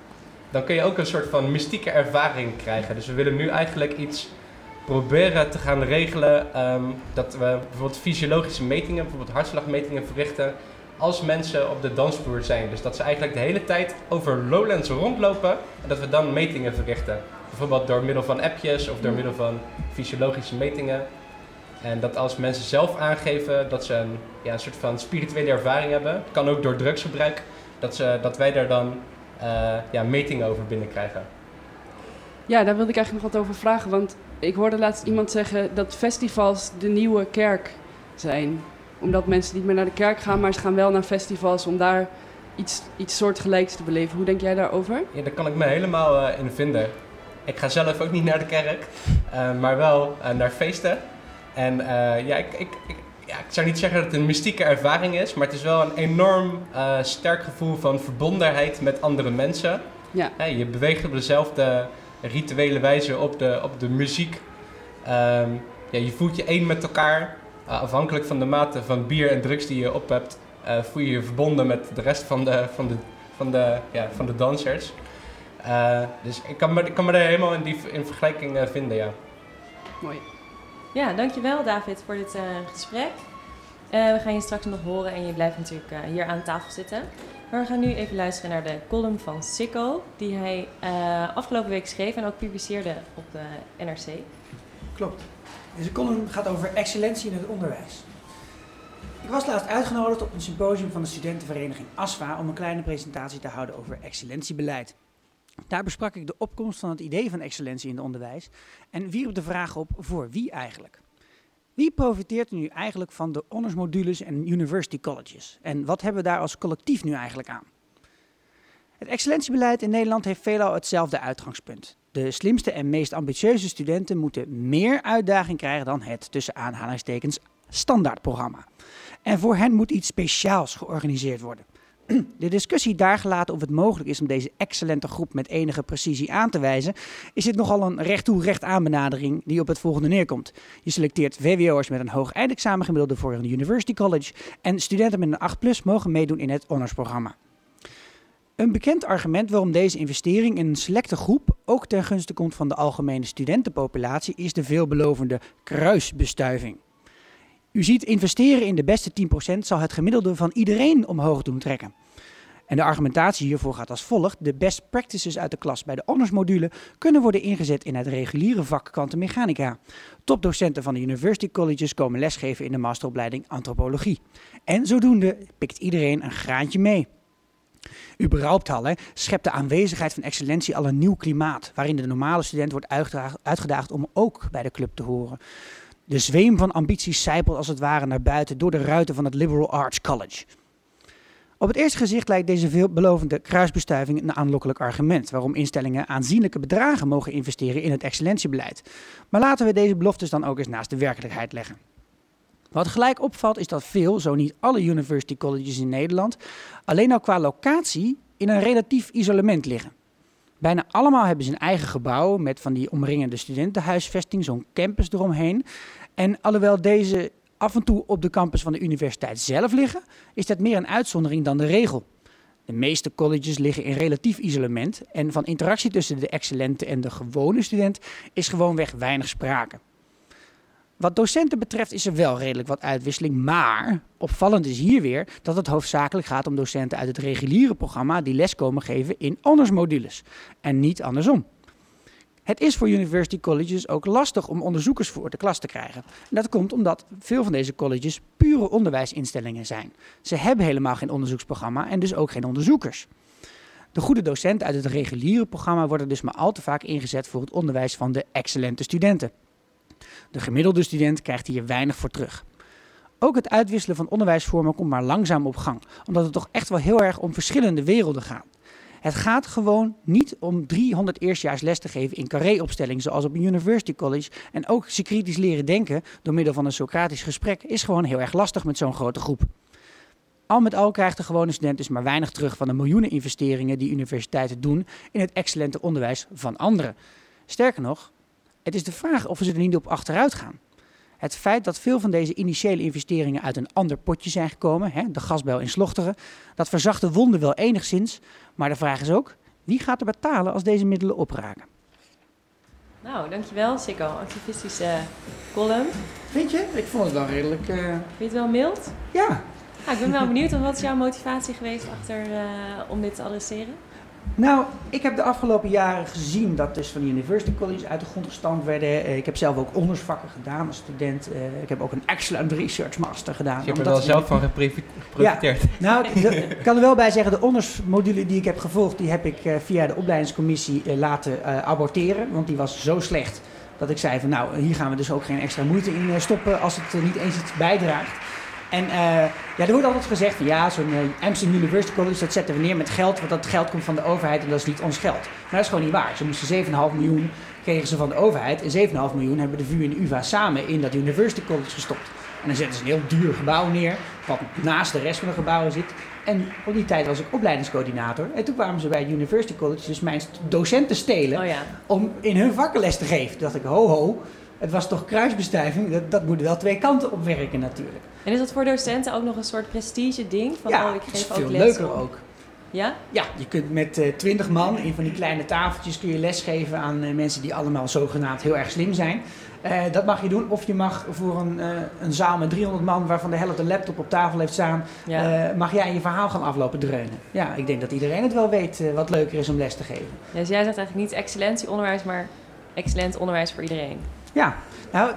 dan kun je ook een soort van mystieke ervaring krijgen. Dus we willen nu eigenlijk iets proberen te gaan regelen, ehm, dat we bijvoorbeeld fysiologische metingen, bijvoorbeeld hartslagmetingen verrichten, als mensen op de dansvloer zijn. Dus dat ze eigenlijk de hele tijd over Lowlands rondlopen en dat we dan metingen verrichten. Bijvoorbeeld door middel van appjes of door middel van fysiologische metingen. En dat als mensen zelf aangeven dat ze een, ja, een soort van spirituele ervaring hebben, kan ook door drugsgebruik, dat, ze, dat wij daar dan eh, ja, metingen over binnenkrijgen. Ja, daar wilde ik eigenlijk nog wat over vragen. Want ik hoorde laatst iemand zeggen dat festivals de nieuwe kerk zijn. Omdat mensen niet meer naar de kerk gaan, maar ze gaan wel naar festivals om daar iets, iets soortgelijks te beleven. Hoe denk jij daarover? Ja, daar kan ik me helemaal eh, in vinden. Ik ga zelf ook niet naar de kerk, eh, maar wel naar feesten. En eh, ja, ik, ik, ik, ja, ik zou niet zeggen dat het een mystieke ervaring is, maar het is wel een enorm eh, sterk gevoel van verbondenheid met andere mensen. Ja. Je beweegt op dezelfde rituele wijze op de, op de muziek. Ehm, ja, je voelt je één met elkaar. Uh, afhankelijk van de mate van bier en drugs die je op hebt, uh, voel je je verbonden met de rest van de, van de, van de, ja, van de dansers. Dus ik kan, me, ik kan me daar helemaal in, die, in vergelijking vinden, ja. Mooi. Ja, dankjewel David voor dit uh, gesprek. Uh, we gaan je straks nog horen en je blijft natuurlijk uh, hier aan tafel zitten. Maar we gaan nu even luisteren naar de column van Sikko, die hij afgelopen week schreef en ook publiceerde op de NRC. Klopt. Deze column gaat over excellentie in het onderwijs. Ik was laatst uitgenodigd op een symposium van de studentenvereniging ASFA om een kleine presentatie te houden over excellentiebeleid. Daar besprak ik de opkomst van het idee van excellentie in het onderwijs en wierp de vraag op voor wie eigenlijk. Wie profiteert er nu eigenlijk van de honorsmodules en university colleges? En wat hebben we daar als collectief nu eigenlijk aan? Het excellentiebeleid in Nederland heeft veelal hetzelfde uitgangspunt. De slimste en meest ambitieuze studenten moeten meer uitdaging krijgen dan het, tussen aanhalingstekens, standaardprogramma. En voor hen moet iets speciaals georganiseerd worden. De discussie daar gelaten of het mogelijk is om deze excellente groep met enige precisie aan te wijzen, is dit nogal een recht toe recht aan benadering die op het volgende neerkomt. Je selecteert VWO'ers met een hoog eindexamen gemiddelde voor een university college en studenten met een 8 plus mogen meedoen in het honorsprogramma. Een bekend argument waarom deze investering in een selecte groep ook ten gunste komt van de algemene studentenpopulatie is de veelbelovende kruisbestuiving. U ziet, investeren in de beste 10% zal het gemiddelde van iedereen omhoog doen trekken. En de argumentatie hiervoor gaat als volgt. De best practices uit de klas bij de honorsmodule kunnen worden ingezet in het reguliere vak kwantummechanica. Topdocenten van de university colleges komen lesgeven in de masteropleiding antropologie. En zodoende pikt iedereen een graantje mee. Überhaupt al hè, schept de aanwezigheid van excellentie al een nieuw klimaat, waarin de normale student wordt uitgedaagd om ook bij de club te horen. De zweem van ambities zijpelt als het ware naar buiten door de ruiten van het Liberal Arts College. Op het eerste gezicht lijkt deze veelbelovende kruisbestuiving een aanlokkelijk argument waarom instellingen aanzienlijke bedragen mogen investeren in het excellentiebeleid. Maar laten we deze beloftes dan ook eens naast de werkelijkheid leggen. Wat gelijk opvalt is dat veel, zo niet alle university colleges in Nederland, alleen al qua locatie in een relatief isolement liggen. Bijna allemaal hebben ze een eigen gebouw met van die omringende studentenhuisvesting, zo'n campus eromheen. En alhoewel deze af en toe op de campus van de universiteit zelf liggen, is dat meer een uitzondering dan de regel. De meeste colleges liggen in relatief isolement en van interactie tussen de excellente en de gewone student is gewoonweg weinig sprake. Wat docenten betreft is er wel redelijk wat uitwisseling, maar opvallend is hier weer dat het hoofdzakelijk gaat om docenten uit het reguliere programma die les komen geven in honorsmodules en niet andersom. Het is voor university colleges ook lastig om onderzoekers voor de klas te krijgen. En dat komt omdat veel van deze colleges pure onderwijsinstellingen zijn. Ze hebben helemaal geen onderzoeksprogramma en dus ook geen onderzoekers. De goede docenten uit het reguliere programma worden dus maar al te vaak ingezet voor het onderwijs van de excellente studenten. De gemiddelde student krijgt hier weinig voor terug. Ook het uitwisselen van onderwijsvormen komt maar langzaam op gang, omdat het toch echt wel heel erg om verschillende werelden gaat. Het gaat gewoon niet om 300 eerstejaars les te geven in carré-opstelling, zoals op een university college. En ook ze kritisch leren denken door middel van een Socratisch gesprek is gewoon heel erg lastig met zo'n grote groep. Al met al krijgt de gewone student dus maar weinig terug van de miljoenen investeringen die universiteiten doen in het excellente onderwijs van anderen. Sterker nog, het is de vraag of ze er niet op achteruit gaan. Het feit dat veel van deze initiële investeringen uit een ander potje zijn gekomen, hè, de gasbel in Slochteren, dat verzacht de wonden wel enigszins. Maar de vraag is ook, wie gaat er betalen als deze middelen opraken? Nou, dankjewel Sikko. Activistische column. Vind je? Ik vond het wel redelijk... Uh... Vind je het wel mild? Ja. Nou, ik ben wel benieuwd, wat is jouw motivatie geweest achter, uh, om dit te adresseren? Nou, ik heb de afgelopen jaren gezien dat dus van de University College uit de grond gestampt werden. Eh, ik heb zelf ook onderzoeksvakken gedaan als student. Eh, ik heb ook een excellent research master gedaan. Je hebt er wel zelf van geprofiteerd. Ja, nou, ik kan er wel bij zeggen, de ondersmodule die ik heb gevolgd, die heb ik eh, via de opleidingscommissie laten aborteren. Want die was zo slecht dat ik zei van nou, hier gaan we dus ook geen extra moeite in stoppen als het niet eens iets bijdraagt. En uh, ja, er wordt altijd gezegd van ja, zo'n uh, Amsterdam University College, dat zetten we neer met geld, want dat geld komt van de overheid en dat is niet ons geld. Maar dat is gewoon niet waar. Ze moesten 7,5 miljoen kregen ze van de overheid en 7,5 miljoen hebben de VU en de UvA samen in dat University College gestopt. En dan zetten ze een heel duur gebouw neer, wat naast de rest van de gebouwen zit. En op die tijd was ik opleidingscoördinator. En toen kwamen ze bij het University College dus mijn docenten stelen oh ja. om in hun vakken les te geven. Toen dacht ik, ho ho, het was toch kruisbestuiving, dat, dat moet wel twee kanten op werken natuurlijk. En is dat voor docenten ook nog een soort prestige ding? Van, ja, oh, ik geef is veel les leuker om- ook. Ja? Ja, je kunt met eh, twintig man in van die kleine tafeltjes kun je lesgeven aan eh, mensen die allemaal zogenaamd heel erg slim zijn. Eh, dat mag je doen. Of je mag voor een, een zaal met 300 man, waarvan de helft een laptop op tafel heeft staan, Ja. mag jij je verhaal gaan aflopen dreunen. Ja, ik denk dat iedereen het wel weet wat leuker is om les te geven. Ja, Dus jij zegt eigenlijk niet excellentieonderwijs, maar excellent onderwijs voor iedereen. Ja, nou,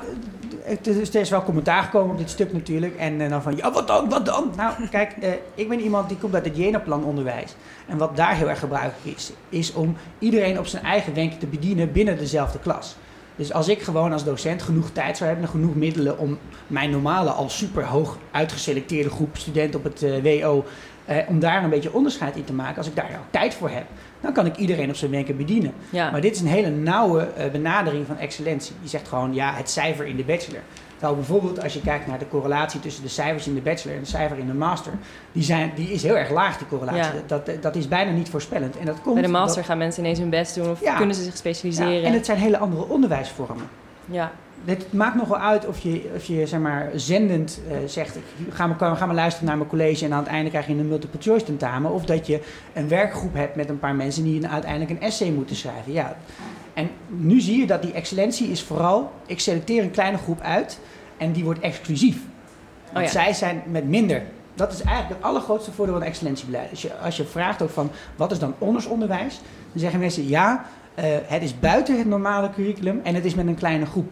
het is, er is wel commentaar gekomen op dit stuk natuurlijk. En eh, dan van, ja, wat dan, wat dan? Nou, kijk, eh, ik ben iemand die komt uit het Jena-plan onderwijs. En wat daar heel erg gebruikelijk is, is om iedereen op zijn eigen wenk te bedienen binnen dezelfde klas. Dus als ik gewoon als docent genoeg tijd zou hebben en genoeg middelen om mijn normale, al super hoog uitgeselecteerde groep studenten op het eh, WO, eh, om daar een beetje onderscheid in te maken, als ik daar ook tijd voor heb, dan kan ik iedereen op zijn wenken bedienen. Ja. Maar dit is een hele nauwe eh, benadering van excellentie. Die zegt gewoon, ja, het cijfer in de bachelor. Terwijl bijvoorbeeld als je kijkt naar de correlatie tussen de cijfers in de bachelor en de cijfer in de master, die, zijn, die is heel erg laag, die correlatie. Ja. Dat, dat, dat is bijna niet voorspellend. En dat komt Bij de master gaan mensen ineens hun best doen of Ja. kunnen ze zich specialiseren. ja, en het zijn hele andere onderwijsvormen. Ja. Het maakt nogal uit of je, of je zeg maar, zendend eh, zegt: ik ga maar, ga maar luisteren naar mijn college en aan het einde krijg je een multiple choice tentamen. Of dat je een werkgroep hebt met een paar mensen die uiteindelijk een essay moeten schrijven. Ja. En nu zie je dat die excellentie is vooral: ik selecteer een kleine groep uit en die wordt exclusief. Want ja. zij zijn met minder. Dat is eigenlijk het allergrootste voordeel van excellentiebeleid. Als je, als je vraagt ook van wat is dan ondersonderwijs, dan zeggen mensen ja, eh, het is buiten het normale curriculum en het is met een kleine groep.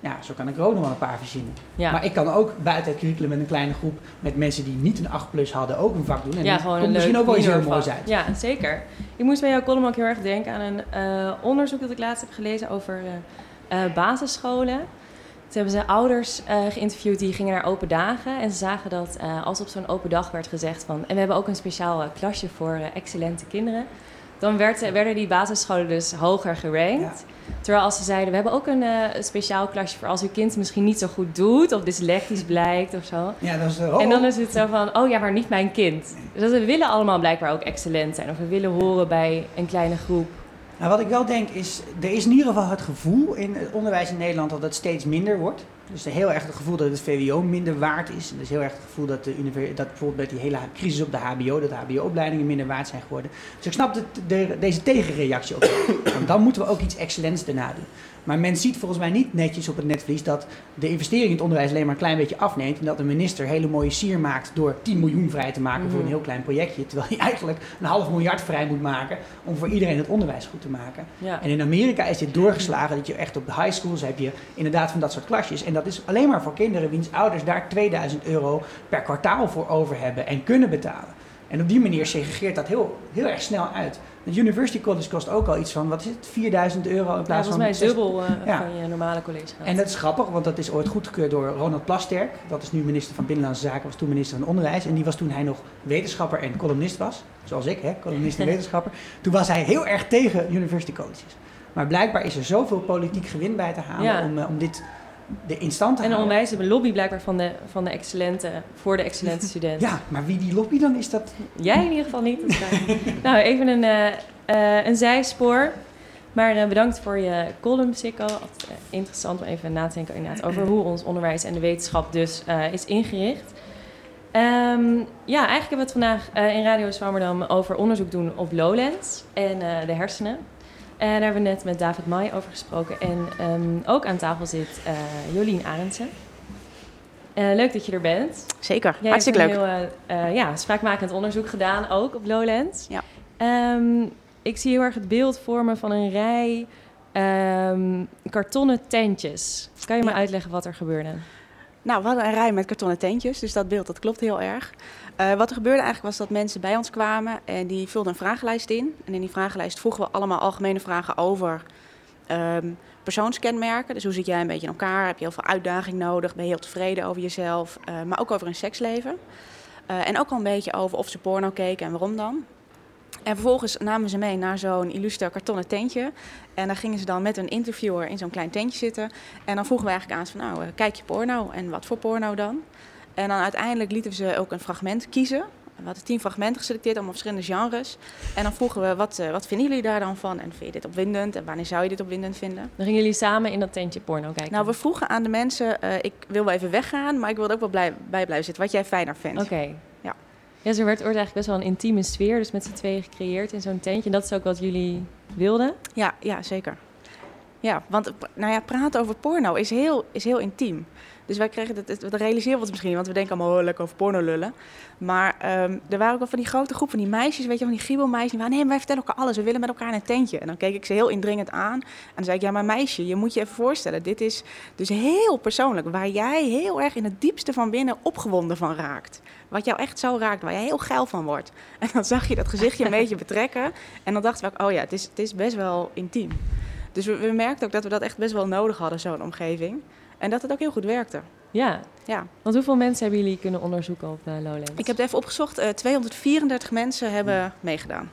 Ja, zo kan ik er ook nog wel een paar verzinnen. Ja. Maar ik kan ook buiten het curriculum met een kleine groep met mensen die niet een 8 plus hadden ook een vak doen. En ja, gewoon komt misschien ook wel iets heel moois uit. Ja, zeker. Ik moest bij jouw column ook heel erg denken aan een eh, onderzoek dat ik laatst heb gelezen over eh, eh, basisscholen. Toen hebben ze ouders geïnterviewd die gingen naar open dagen. En ze zagen dat als op zo'n open dag werd gezegd van... en we hebben ook een speciaal klasje voor excellente kinderen... dan werd, werden die basisscholen dus hoger gerankt. Terwijl als ze zeiden, we hebben ook een, eh, een speciaal klasje voor als uw kind misschien niet zo goed doet of dyslectisch blijkt of zo. Ja, dat is, oh, En dan is het zo van, oh ja, maar niet mijn kind. Dus we willen allemaal blijkbaar ook excellent zijn of we willen horen bij een kleine groep. Nou, wat ik wel denk is, er is in ieder geval het gevoel in het onderwijs in Nederland dat het steeds minder wordt. Dus heel erg het gevoel dat het VWO minder waard is. En is heel erg het gevoel dat, de dat bijvoorbeeld met die hele crisis op de HBO, dat de HBO-opleidingen minder waard zijn geworden. Dus ik snap de, de- deze tegenreactie ook. Want dan moeten we ook iets excellents daarna doen. Maar men ziet volgens mij niet netjes op het netvlies dat de investering in het onderwijs alleen maar een klein beetje afneemt. En dat de minister hele mooie sier maakt door 10 miljoen vrij te maken voor een Mhm. heel klein projectje. Terwijl hij eigenlijk een half miljard vrij moet maken om voor iedereen het onderwijs goed te maken. Ja. En in Amerika is dit doorgeslagen dat je echt op de high schools heb je inderdaad van dat soort klasjes. En dat is alleen maar voor kinderen wiens ouders daar 2000 euro per kwartaal voor over hebben en kunnen betalen. En op die manier segregeert dat heel, heel erg snel uit. Het University College kost ook al iets van, wat is het, 4000 euro in Ja, plaats volgens van... mij zes- dubbel eh, Ja. van je normale college. En dat is grappig, want dat is ooit goedgekeurd door Ronald Plasterk. Dat is nu minister van Binnenlandse Zaken, was toen minister van Onderwijs. En die was toen hij nog wetenschapper en columnist was. Zoals ik, hè, columnist en wetenschapper. Toen was hij heel erg tegen university colleges. Maar blijkbaar is er zoveel politiek gewin bij te halen Ja. om, eh, om dit de in stand te En onderwijs hebben een lobby blijkbaar van de, van de excellente, voor de excellente student. Ja, maar wie die lobby dan is, dat... Jij in ieder geval niet. nou, even een, eh, eh, een zijspoor. Maar eh, bedankt voor je column, Sikko. Altijd, interessant om even na te denken inderdaad, over hoe ons onderwijs en de wetenschap dus is ingericht. Ehm, ja, eigenlijk hebben we het vandaag in Radio Zwammerdam over onderzoek doen op Lowlands en de hersenen. En daar hebben we net met David May over gesproken. En ehm, ook aan tafel zit eh, Jolien Arendsen. Eh, leuk dat je er bent. Zeker, Jij hartstikke leuk. een heel eh, ja, spraakmakend onderzoek gedaan, ook op Lowlands. Ja. Ehm, ik zie heel erg het beeld vormen van een rij ehm, kartonnen tentjes. Kan je me Ja. uitleggen wat er gebeurde? Nou, we hadden een rij met kartonnen tentjes, dus dat beeld dat klopt heel erg. Eh, wat er gebeurde eigenlijk was dat mensen bij ons kwamen en die vulden een vragenlijst in. En in die vragenlijst vroegen we allemaal algemene vragen over ehm, persoonskenmerken. Dus hoe zit jij een beetje in elkaar? Heb je heel veel uitdaging nodig? Ben je heel tevreden over jezelf? Eh, maar ook over hun seksleven. Eh, en ook al een beetje over of ze porno keken en waarom dan. En vervolgens namen ze mee naar zo'n illuster kartonnen tentje. En daar gingen ze dan met een interviewer in zo'n klein tentje zitten. En dan vroegen we eigenlijk aan ze van, nou, kijk je porno? En wat voor porno dan? En dan uiteindelijk lieten we ze ook een fragment kiezen. We hadden tien fragmenten geselecteerd, allemaal verschillende genres. En dan vroegen we, wat, eh, wat vinden jullie daar dan van? En vind je dit opwindend? En wanneer zou je dit opwindend vinden? Dan gingen jullie samen in dat tentje porno kijken. Nou, we vroegen aan de mensen, eh, ik wil wel even weggaan, maar ik wil er ook wel blij, bij blijven zitten. Wat jij fijner vindt. Oké. Ja. Ja, zo werd, wordt eigenlijk best wel een intieme sfeer, dus met z'n tweeën gecreëerd in zo'n tentje. En dat is ook wat jullie wilden? Ja, ja, zeker. Ja, want nou ja, praten over porno is heel, is heel intiem. Dus wij kregen dat, dat realiseren we ons misschien, want we denken allemaal oh, lekker over porno lullen. Maar ehm, er waren ook wel van die grote groep van die meisjes, weet je, van die giebelmeisjes. Die waren, nee, wij vertellen elkaar alles, we willen met elkaar een tentje. En dan keek ik ze heel indringend aan en dan zei ik, ja, maar meisje, je moet je even voorstellen, dit is dus heel persoonlijk, waar jij heel erg in het diepste van binnen opgewonden van raakt. Wat jou echt zo raakt, waar jij heel geil van wordt. En dan zag je dat gezichtje een beetje betrekken en dan dachten we ook, oh ja, het is, het is best wel intiem. Dus we, we merkten ook dat we dat echt best wel nodig hadden, zo'n omgeving. En dat het ook heel goed werkte. Ja. Ja. Want hoeveel mensen hebben jullie kunnen onderzoeken op eh, Lowlands? Ik heb het even opgezocht. eh 234 mensen hebben meegedaan.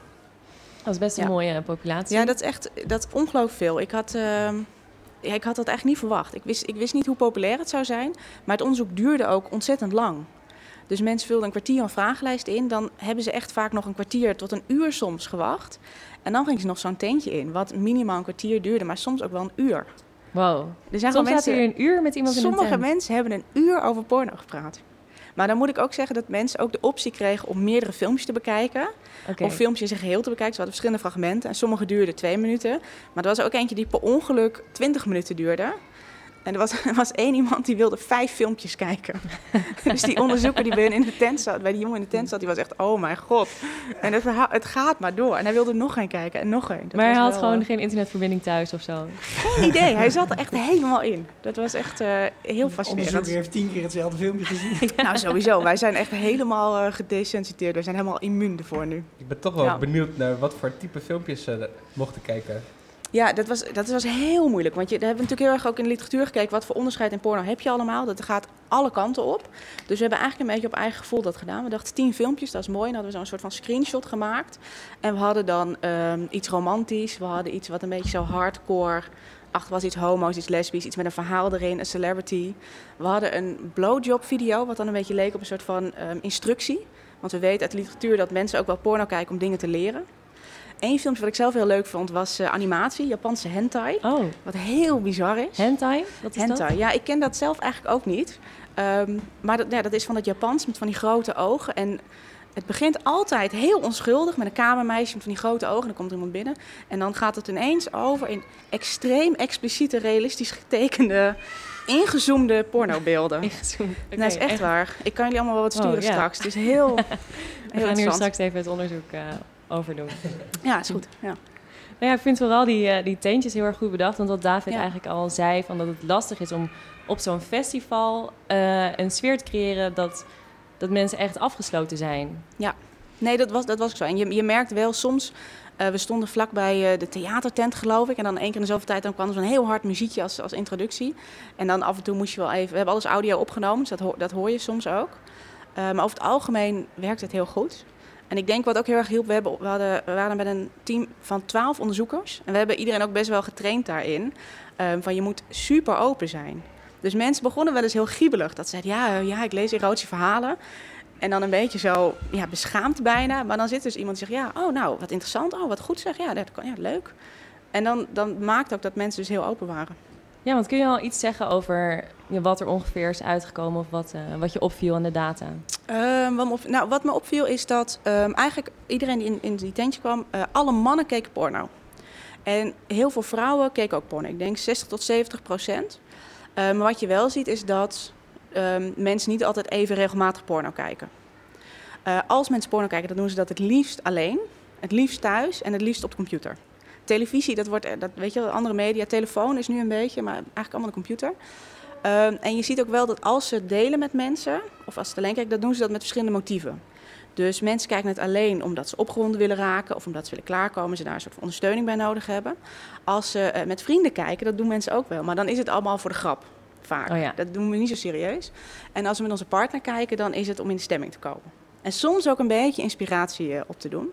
Dat is best een Ja. mooie populatie. Ja, dat is echt dat is ongelooflijk veel. Ik had, ehm, ja, ik had dat echt niet verwacht. Ik wist, ik wist niet hoe populair het zou zijn. Maar het onderzoek duurde ook ontzettend lang. Dus mensen vulden een kwartier een vragenlijst in. Dan hebben ze echt vaak nog een kwartier tot een uur soms gewacht. En dan gingen ze nog zo'n tentje in. Wat minimaal een kwartier duurde, maar soms ook wel een uur. Wow. Er zijn Soms jullie een uur met iemand in een Sommige mensen hebben een uur over porno gepraat. Maar dan moet ik ook zeggen dat mensen ook de optie kregen om meerdere filmpjes te bekijken. Of filmpjes in zijn geheel te bekijken. Ze hadden verschillende fragmenten. En sommige duurden twee minuten. Maar er was ook eentje die per ongeluk 20 minuten duurde. En er was, er was één iemand die wilde vijf filmpjes kijken. dus die onderzoeker die bij, in de tent zat, bij die jongen in de tent zat, die was echt, oh mijn god. En het, verhaal- het gaat maar door. En hij wilde nog een kijken en nog een. Dat maar hij had wel, gewoon eh, geen internetverbinding thuis of zo. geen idee. Hij zat er echt helemaal in. Dat was echt eh, heel Onderzoeker fascinerend. heeft tien keer hetzelfde filmpje gezien. Nou, sowieso. Wij zijn echt helemaal eh gedesensiteerd. Wij zijn helemaal immuun ervoor nu. Ik ben toch wel Ja. benieuwd naar wat voor type filmpjes ze mochten kijken. Ja, dat was, dat was heel moeilijk. Want je, daar hebben we natuurlijk heel erg ook in de literatuur gekeken. Wat voor onderscheid in porno heb je allemaal? Dat gaat alle kanten op. Dus we hebben eigenlijk een beetje op eigen gevoel dat gedaan. We dachten tien filmpjes, dat is mooi. En hadden we zo'n soort van screenshot gemaakt. En we hadden dan ehm, iets romantisch. We hadden iets wat een beetje zo hardcore... Achter was iets homo's, iets lesbisch, iets met een verhaal erin, een celebrity. We hadden een blowjob video, wat dan een beetje leek op een soort van ehm, instructie. Want we weten uit de literatuur dat mensen ook wel porno kijken om dingen te leren. Eén filmpje wat ik zelf heel leuk vond was eh, animatie, Japanse hentai. Oh, Wat heel bizar is. hentai? Wat is hentai, dat? ja, ik ken dat zelf eigenlijk ook niet. Ehm, maar dat, ja, dat is van het Japans met van die grote ogen. En het begint altijd heel onschuldig met een kamermeisje met van die grote ogen. Dan komt er iemand binnen. En dan gaat het ineens over in extreem expliciete, realistisch getekende, ingezoomde pornobeelden. Ingezoomd. Dat is echt waar. Ik kan jullie allemaal wel wat Oh, sturen ja. straks. Het is heel, We heel gaan hier straks even het onderzoek eh over doen. Ja, is goed. Ja. Nou ja, ik vind vooral die, eh, die teentjes heel erg goed bedacht. Want wat David Ja. eigenlijk al zei, van dat het lastig is om op zo'n festival eh, een sfeer te creëren dat, dat mensen echt afgesloten zijn. Nee, dat was, dat was ook zo. En je, je merkt wel soms... eh, we stonden vlakbij eh, de theatertent, geloof ik. En dan één keer in de zoveel tijd dan kwam er zo'n heel hard muziekje als, als introductie. En dan af en toe moest je wel even... We hebben alles audio opgenomen, dus dat, hoor- dat hoor je soms ook. Maar over het algemeen werkt het heel goed. En ik denk wat ook heel erg hielp... We, hebben, we, waren met een team van twaalf onderzoekers. En we hebben iedereen ook best wel getraind daarin. eh, van je moet super open zijn. Dus mensen begonnen wel eens heel giebelig. Dat zeiden, ja, eh, ja, ik lees erotische verhalen. En dan een beetje zo ja, beschaamd bijna. Maar dan zit dus iemand die zegt, ja, oh nou, wat interessant. Oh, wat goed zeg. Ja, dat kan, ja leuk. En dan, dan maakt ook dat mensen dus heel open waren. Ja, want kun je al iets zeggen over wat er ongeveer is uitgekomen of wat, eh, wat je opviel aan de data? Ehm, wat, me nou, wat me opviel is dat ehm, eigenlijk iedereen die in, in die tentje kwam, eh, alle mannen keken porno. En heel veel vrouwen keken ook porno. Ik denk 60 tot 70 procent. Eh, maar wat je wel ziet is dat ehm, mensen niet altijd even regelmatig porno kijken. Eh, als mensen porno kijken, dan doen ze dat het liefst alleen. Het liefst thuis en het liefst op de computer. Televisie, dat wordt, eh, dat weet je wel, andere media. Telefoon is nu een beetje, maar eigenlijk allemaal de computer. Ehm, en je ziet ook wel dat als ze het delen met mensen, of als ze het alleen kijken, dan doen ze dat met verschillende motieven. Dus mensen kijken het alleen omdat ze opgewonden willen raken of omdat ze willen klaarkomen, ze daar een soort van ondersteuning bij nodig hebben. Als ze eh, met vrienden kijken, dat doen mensen ook wel, maar dan is het allemaal voor de grap. Vaak. Oh ja. Dat doen we niet zo serieus. En als we met onze partner kijken, dan is het om in de stemming te komen. En soms ook een beetje inspiratie eh, op te doen.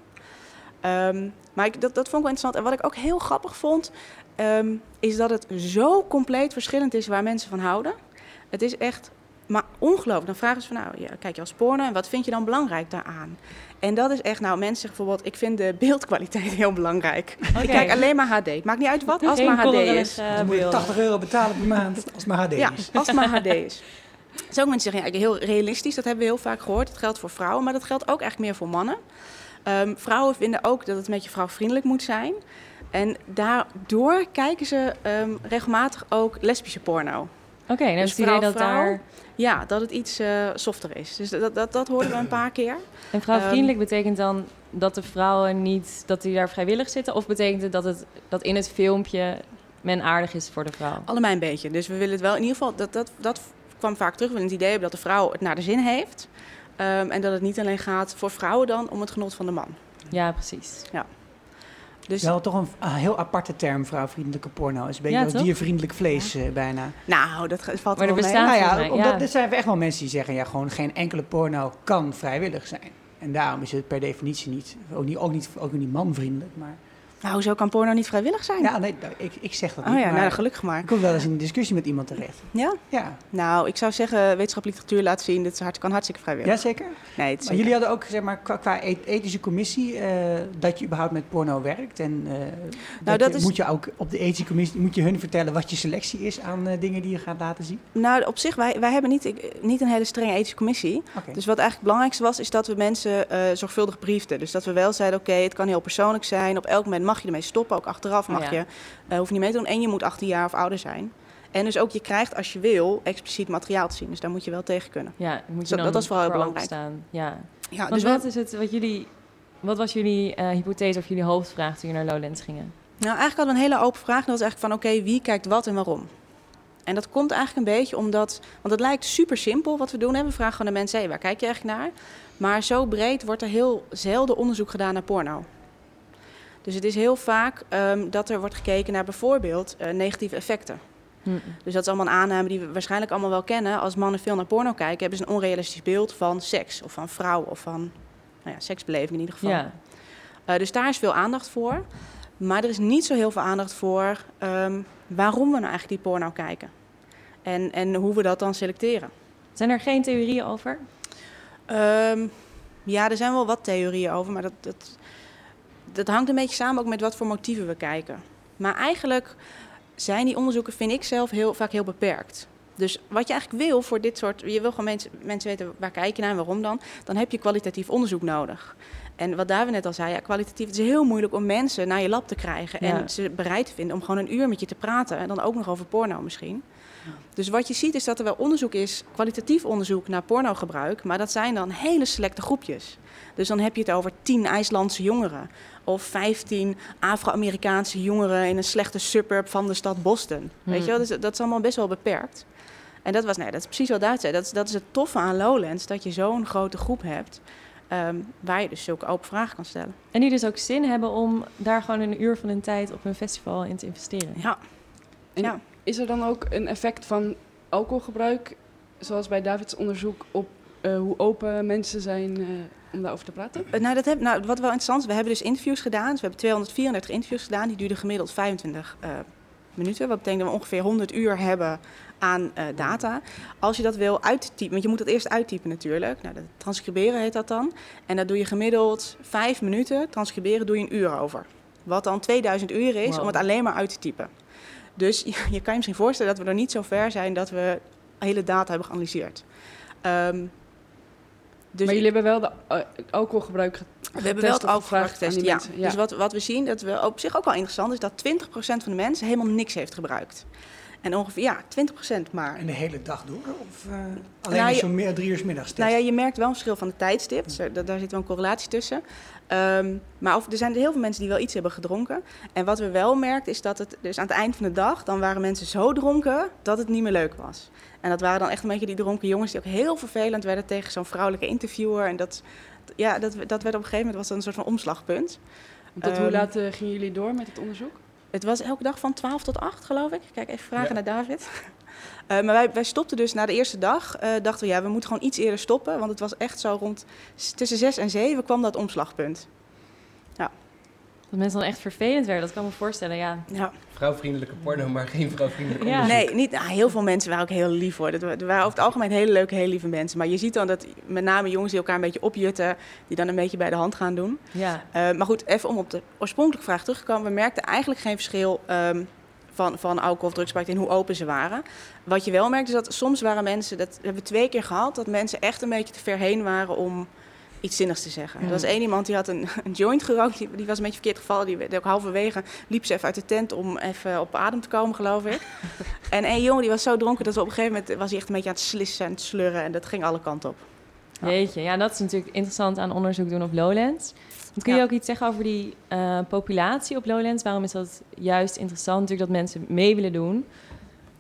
Ehm, maar ik, dat, dat vond ik wel interessant. En wat ik ook heel grappig vond, ehm, is dat het zo compleet verschillend is waar mensen van houden. Het is echt maar ongelooflijk. Dan vragen ze van, nou, ja, kijk je als porno en wat vind je dan belangrijk daaraan? En dat is echt, nou, mensen zeggen bijvoorbeeld, ik vind de beeldkwaliteit heel belangrijk. Ik kijk alleen maar HD. Het maakt niet uit wat, als het maar HD is. eh, Dan moet je beelden. 80 euro betalen per maand als het maar HD Ja, is. als het maar HD is. Ook mensen zeggen, ja, heel realistisch, dat hebben we heel vaak gehoord. Dat geldt voor vrouwen, maar dat geldt ook eigenlijk meer voor mannen. Ehm, vrouwen vinden ook dat het een beetje vrouwvriendelijk moet zijn. En daardoor kijken ze ehm, regelmatig ook lesbische porno. Oké, nou Dus het idee dat vrouw- daar... Ja, dat het iets eh, softer is. Dus dat, dat, dat hoorden we een paar keer. En vrouwvriendelijk betekent dan dat de vrouwen niet... dat die daar vrijwillig zitten? Of betekent het dat, het dat in het filmpje men aardig is voor de vrouw? Allebei een beetje. Dus we willen het wel in ieder geval, dat, dat, dat kwam vaak terug. We willen het idee hebben dat de vrouw het naar de zin heeft. Ehm, en dat het niet alleen gaat voor vrouwen dan om het genot van de man. Ja, precies. Dus Wel toch een ah, heel aparte term, vrouwvriendelijke porno. is een beetje Ja, als toch? diervriendelijk vlees eh, bijna. nou, dat valt Maar wel er mee. bestaan- Nou ja, mij, omdat ja. er zijn echt wel mensen die zeggen, ja, gewoon geen enkele porno kan vrijwillig zijn. En daarom is het per definitie niet, ook niet, ook niet, ook niet manvriendelijk. Maar Nou, hoezo kan porno niet vrijwillig zijn? ja, nee, ik, ik zeg dat oh niet. ja, maar nou, gelukkig maar. ik kom wel eens in een discussie met iemand terecht. Ja? Ja, Nou, ik zou zeggen, wetenschappelijke literatuur laat zien, is hart, kan hartstikke vrijwillig. ja zeker. Nee, het Maar jullie hadden ook, zeg maar, qua, qua ethische commissie, eh, dat je überhaupt met porno werkt. En eh, dat dat je- is- moet je ook op de ethische commissie, moet je hun vertellen wat je selectie is aan eh, dingen die je gaat laten zien? Nou, op zich, wij, wij hebben niet, ik- niet een hele strenge ethische commissie. Dus wat eigenlijk het belangrijkste was, is dat we mensen zorgvuldig briefden. Dus dat we wel zeiden, oké, het kan heel persoonlijk zijn. Op elk moment mag je ermee stoppen, ook achteraf mag Ja. je. eh hoef je niet mee te doen. En je moet 18 jaar of ouder zijn. En dus ook, je krijgt als je wil expliciet materiaal te zien. Dus daar moet je wel tegen kunnen. Ja, moet je Zo, dan dat was wel heel belangrijk. Ja. Ja, Want dus wat is het wat jullie... Wat was jullie eh, hypothese of jullie hoofdvraag toen je naar Lowlands gingen? Nou, eigenlijk hadden we een hele open vraag. Dat was eigenlijk van, oké, wie kijkt wat en waarom? En dat komt eigenlijk een beetje omdat... Want het lijkt super simpel wat we doen. Hè? We vragen gewoon de mensen, hey, waar kijk je eigenlijk naar? Maar zo breed wordt er heel zelden onderzoek gedaan naar porno. Dus het is heel vaak ehm, dat er wordt gekeken naar bijvoorbeeld eh, negatieve effecten. Hm. Dus dat is allemaal een aanname die we waarschijnlijk allemaal wel kennen. Als mannen veel naar porno kijken, hebben ze een onrealistisch beeld van seks of van vrouwen of van nou ja, seksbeleving in ieder geval. Ja. Eh, dus daar is veel aandacht voor. Maar er is niet zo heel veel aandacht voor ehm, waarom we nou eigenlijk die porno kijken. En, en hoe we dat dan selecteren. Zijn er geen theorieën over? Ehm, ja, er zijn wel wat theorieën over, maar dat, dat, dat hangt een beetje samen ook met wat voor motieven we kijken. Maar eigenlijk zijn die onderzoeken, vind ik zelf, heel, vaak heel beperkt. Dus wat je eigenlijk wil voor dit soort... Je wil gewoon mensen, mensen weten waar kijk je naar en waarom dan. Dan heb je kwalitatief onderzoek nodig. En wat David net al zei, ja, kwalitatief, het is heel moeilijk om mensen naar je lab te krijgen. Ja. En ze bereid te vinden om gewoon een uur met je te praten. En dan ook nog over porno misschien. Dus wat je ziet is dat er wel onderzoek is, kwalitatief onderzoek naar pornogebruik. Maar dat zijn dan hele selecte groepjes. Dus dan heb je het over 10 IJslandse jongeren. Of 15 Afro-Amerikaanse jongeren in een slechte suburb van de stad Boston. Weet je wel, dus dat is allemaal best wel beperkt. En dat, was, nee, dat is precies wat Duits zei. Dat is, dat is het toffe aan Lowlands, dat je zo'n grote groep hebt... ehm, waar je dus zulke open vragen kan stellen. En die dus ook zin hebben om daar gewoon een uur van hun tijd op een festival in te investeren. Ja. En Ja. is er dan ook een effect van alcoholgebruik, zoals bij Davids onderzoek, op eh, hoe open mensen zijn eh, om daarover te praten? Eh, Nou, dat heb, nou, wat wel interessant is, we hebben dus interviews gedaan. Dus we hebben 234 interviews gedaan. Die duurden gemiddeld 25 eh, minuten. Wat betekent dat we ongeveer 100 uur hebben aan eh, data. Als je dat wil uittypen, want je moet dat eerst uittypen natuurlijk. Nou, dat transcriberen heet dat dan. En dat doe je gemiddeld 5 minuten. Transcriberen doe je een uur over. Wat dan 2000 uur is Wow. om het alleen maar uit te typen. Dus je, je kan je misschien voorstellen dat we er niet zo ver zijn dat we hele data hebben geanalyseerd. Ehm, dus maar jullie hebben wel de eh, alcoholgebruik getest we hebben wel het alcoholgebruik getest, ja. Dus wat, wat we zien, dat we op zich ook wel interessant is, dat 20% van de mensen helemaal niks heeft gebruikt. En ongeveer, ja, 20% maar. En de hele dag door? Of eh, alleen Nou, als je- zo'n meer drie uur 's middags test? Nou ja, je merkt wel een verschil van de tijdstip. Er- daar zit wel een correlatie tussen. Ehm, maar of, er zijn heel veel mensen die wel iets hebben gedronken. En wat we wel merken is dat het dus aan het eind van de dag... dan waren mensen zo dronken dat het niet meer leuk was. En dat waren dan echt een beetje die dronken jongens... die ook heel vervelend werden tegen zo'n vrouwelijke interviewer. En dat, ja, dat, dat werd op een gegeven moment was dat een soort van omslagpunt. Tot hoe Ehm, laat eh, gingen jullie door met het onderzoek? Het was elke dag van 12 tot 8, geloof ik. Kijk, even vragen Ja. naar David. Eh, maar wij, wij stopten dus na de eerste dag. eh, dachten we, ja, we moeten gewoon iets eerder stoppen. Want het was echt zo rond tussen 6 en 7 kwam dat omslagpunt. Dat mensen dan echt vervelend werden, dat kan ik me voorstellen, ja. Ja. Vrouwvriendelijke porno, maar geen vrouwvriendelijke Ja. onderzoek. Nee, niet, nou, heel veel mensen waren ook heel lief hoor. Dat, wa- er waren over het algemeen hele leuke, heel lieve mensen. Maar je ziet dan dat met name jongens die elkaar een beetje opjutten, die dan een beetje bij de hand gaan doen. ja. Eh, maar goed, even om op de oorspronkelijke vraag terug te komen. We merkten eigenlijk geen verschil ehm, van, van alcohol of drugsgebruik in hoe open ze waren. Wat je wel merkt is dat soms waren mensen, dat hebben we twee keer gehad, dat mensen echt een beetje te ver heen waren om iets zinnigs te zeggen. Ja. Er was één iemand die had een, een joint gerookt, die, die was een beetje verkeerd gevallen. Die werd ook halverwege liep ze even uit de tent om even op adem te komen, geloof ik. en één jongen die was zo dronken dat we op een gegeven moment was hij echt een beetje aan het slissen en het slurren en dat ging alle kanten op. Ja. Jeetje, ja, dat is natuurlijk interessant aan onderzoek doen op Lowlands. Want kun je Ja. ook iets zeggen over die eh, populatie op Lowlands? Waarom is dat juist interessant? Natuurlijk dat mensen mee willen doen.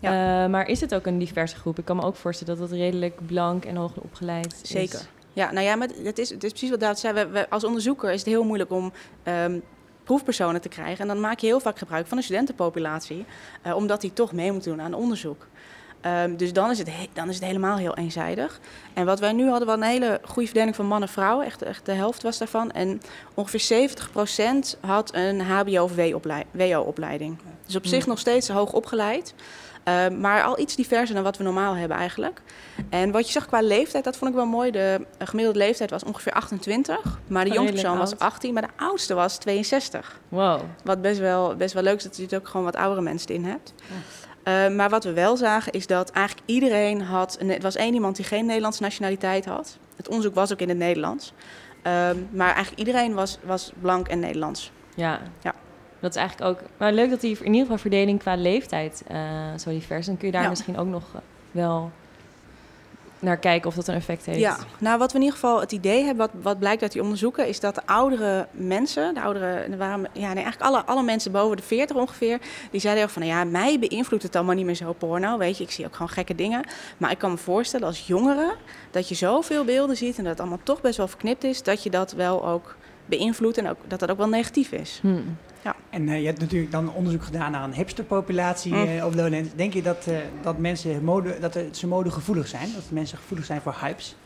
Eh, maar is het ook een diverse groep? Ik kan me ook voorstellen dat het redelijk blank en hoog opgeleid is. Zeker. Ja, nou ja, maar het is, het is precies wat David zei. We, we- als onderzoeker is het heel moeilijk om ehm, proefpersonen te krijgen. En dan maak je heel vaak gebruik van de studentenpopulatie, eh, omdat die toch mee moeten doen aan onderzoek. Ehm, dus dan is, het he- dan is het helemaal heel eenzijdig. En wat wij nu hadden, was een hele goede verdeling van mannen en vrouwen. Echt, echt de helft was daarvan. En ongeveer 70% had een HBO- of WO-opleiding. Dus op zich Hmm. nog steeds hoog opgeleid. Ehm, maar al iets diverser dan wat we normaal hebben eigenlijk. En wat je zag qua leeftijd, dat vond ik wel mooi. De eh, gemiddelde leeftijd was ongeveer 28. Maar de Oh, jongste persoon was oud. 18, maar de oudste was 62. Wow. Wat best wel, best wel leuk is, dat je er ook gewoon wat oudere mensen in hebt. Eh, maar wat we wel zagen is dat eigenlijk iedereen had... Het was één iemand die geen Nederlandse nationaliteit had. Het onderzoek was ook in het Nederlands. Ehm, maar eigenlijk iedereen was, was blank en Nederlands. Ja. Ja. Dat is eigenlijk ook... Maar leuk dat die in ieder geval verdeling qua leeftijd eh, zo divers is. Dan kun je daar Ja. misschien ook nog wel naar kijken of dat een effect heeft. Ja, nou wat we in ieder geval het idee hebben, wat, wat blijkt uit die onderzoeken, is dat de oudere mensen, de oudere, er waren, ja, nee, eigenlijk alle, alle mensen boven de 40 ongeveer, die zeiden ook van, nou ja, mij beïnvloedt het allemaal niet meer zo porno, weet je, ik zie ook gewoon gekke dingen. Maar ik kan me voorstellen als jongere, dat je zoveel beelden ziet en dat het allemaal toch best wel verknipt is, dat je dat wel ook beïnvloedt en ook, dat dat ook wel negatief is. Hmm. En eh, je hebt natuurlijk dan onderzoek gedaan naar een hipsterpopulatie Mm. eh, op Lowlands. Denk je dat, eh, dat mensen mode, dat ze modegevoelig zijn? Dat mensen gevoelig zijn voor hypes?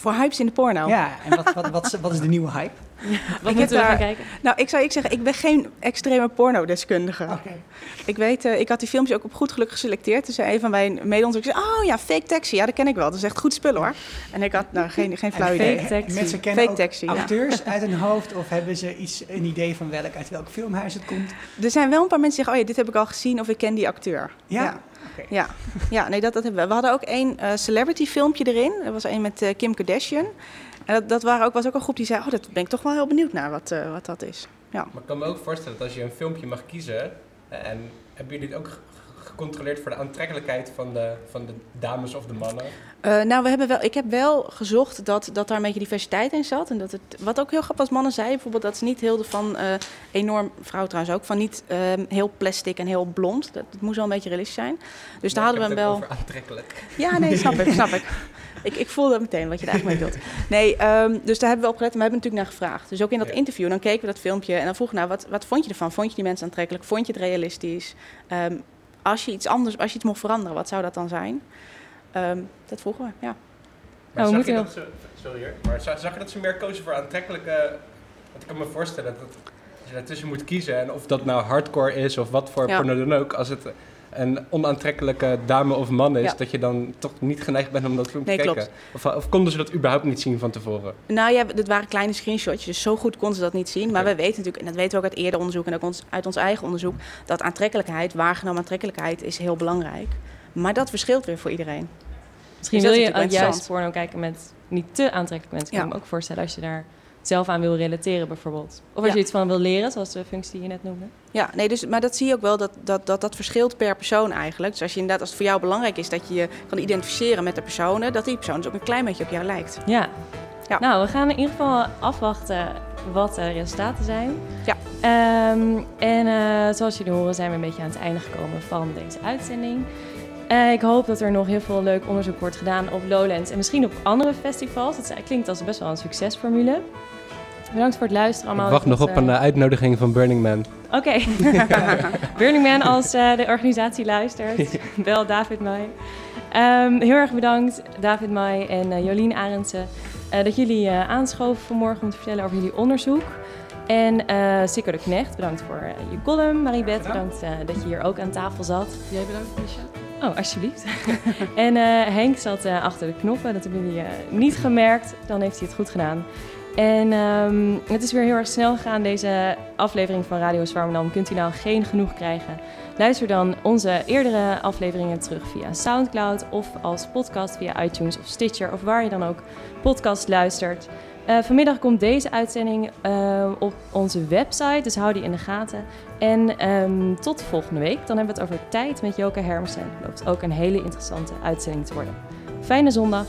Voor hypes in de porno. Ja, en wat, wat, wat, is- wat is de nieuwe hype? Wat heb moeten we daar- gaan kijken? Nou, ik zou ik zeggen, ik ben geen extreme pornodeskundige. Oké. Ik weet, eh, ik had die filmpjes ook op goed geluk geselecteerd. Dus zei een van mijn mede-onderzoekers, oh ja, fake taxi, ja, dat ken ik wel. Dat is echt goed spul hoor. En ik had nou, geen, geen flauw En idee. Fake taxi. Mensen kennen Fake ook taxi, ja. acteurs uit hun hoofd of hebben ze iets, een idee van welk, uit welk filmhuis het komt? Er zijn wel een paar mensen die zeggen, oh ja, dit heb ik al gezien of ik ken die acteur. Ja? Ja, Ja. ja nee, dat, dat hebben we. We hadden ook één eh, celebrity filmpje erin. Er was één met eh, Kim Kardashian. En dat, dat waren ook, was ook een groep die zei, oh, dat ben ik toch wel heel benieuwd naar wat, eh, wat dat is. Maar ik kan me ook voorstellen dat als je een filmpje mag kiezen, en hebben jullie het ook gecontroleerd voor de aantrekkelijkheid van de, van de dames of de mannen? Eh, nou, we hebben wel, ik heb wel gezocht dat, dat daar een beetje diversiteit in zat. En dat het, wat ook heel grappig was, mannen zeiden bijvoorbeeld dat ze niet hielden van eh, enorm, vrouwen trouwens ook, van niet ehm, heel plastic en heel blond. Dat, moest wel een beetje realistisch zijn. Dus daar hadden we hem wel. Over aantrekkelijk. Ja, nee, snap ik, snap ik. Ik, ik voelde meteen wat je er eigenlijk mee bedoelt. Nee, ehm, dus daar hebben we op gelet en we hebben natuurlijk naar gevraagd. Dus ook in dat Ja. interview, dan keken we dat filmpje en dan vroegen we, nou, wat, wat vond je ervan? Vond je die mensen aantrekkelijk? Vond je het realistisch? Ehm, als je iets anders, als je iets mocht veranderen, wat zou dat dan zijn? Ehm, dat vroegen we, ja. Maar Oh, we zag, je moeten dat ze, sorry maar zag, zag je dat ze meer kozen voor aantrekkelijke... Want ik kan me voorstellen dat je daartussen moet kiezen, en of dat nou hardcore is of wat voor Ja. porno dan ook, als het een onaantrekkelijke dame of man is, Ja. dat je dan toch niet geneigd bent om dat filmpje Nee, te kijken. Of, of konden ze dat überhaupt niet zien van tevoren? Nou ja, dit waren kleine screenshotjes, dus zo goed konden ze dat niet zien. Maar we weten natuurlijk, en dat weten we ook uit eerder onderzoek en ook ons, uit ons eigen onderzoek, dat aantrekkelijkheid, waargenomen aantrekkelijkheid, is heel belangrijk. Maar dat verschilt weer voor iedereen. Misschien Dus wil dat je juist porno kijken met niet te aantrekkelijke mensen. Kan Ja. ik me ook voorstellen als je daar zelf aan wil relateren bijvoorbeeld. Of als je iets van wil leren, zoals de functie die je net noemde. Ja, nee, dus, maar dat zie je ook wel, dat dat, dat dat verschilt per persoon eigenlijk. Dus als je inderdaad, als het voor jou belangrijk is dat je je kan identificeren met de personen, dat die persoon dus ook een klein beetje op jou lijkt. Ja. Ja. Nou, we gaan in ieder geval afwachten wat de resultaten zijn. Ja. Ehm, en eh, zoals jullie horen zijn we een beetje aan het einde gekomen van deze uitzending. Eh, ik hoop dat er nog heel veel leuk onderzoek wordt gedaan op Lowlands en misschien op andere festivals. Het klinkt als best wel een succesformule. Bedankt voor het luisteren allemaal. ik wacht nog op een eh, eh, uitnodiging van Burning Man. Oké. Burning Man als eh, de organisatie luistert. Bel David Mai. Ehm, heel erg bedankt David Mai en eh, Jolien Arendsen eh, dat jullie eh, aanschoven vanmorgen om te vertellen over jullie onderzoek. En eh Sikko de Knecht, bedankt voor je column. Maribeth, bedankt eh, dat je hier ook aan tafel zat. Jij bedankt, Misha. Oh, alsjeblieft. en eh, Henk zat eh, achter de knoppen. Dat hebben jullie eh, niet gemerkt. Dan heeft hij het goed gedaan. En ehm, het is weer heel erg snel gegaan, deze aflevering van Radio Zwarmerdam. Kunt u nou geen genoeg krijgen? Luister dan onze eerdere afleveringen terug via Soundcloud of als podcast via iTunes of Stitcher of waar je dan ook podcast luistert. Eh, vanmiddag komt deze uitzending eh, op onze website, dus hou die in de gaten. En ehm, tot volgende week. Dan hebben we het over tijd met Joke Hermsen. Dat belooft ook een hele interessante uitzending te worden. Fijne zondag.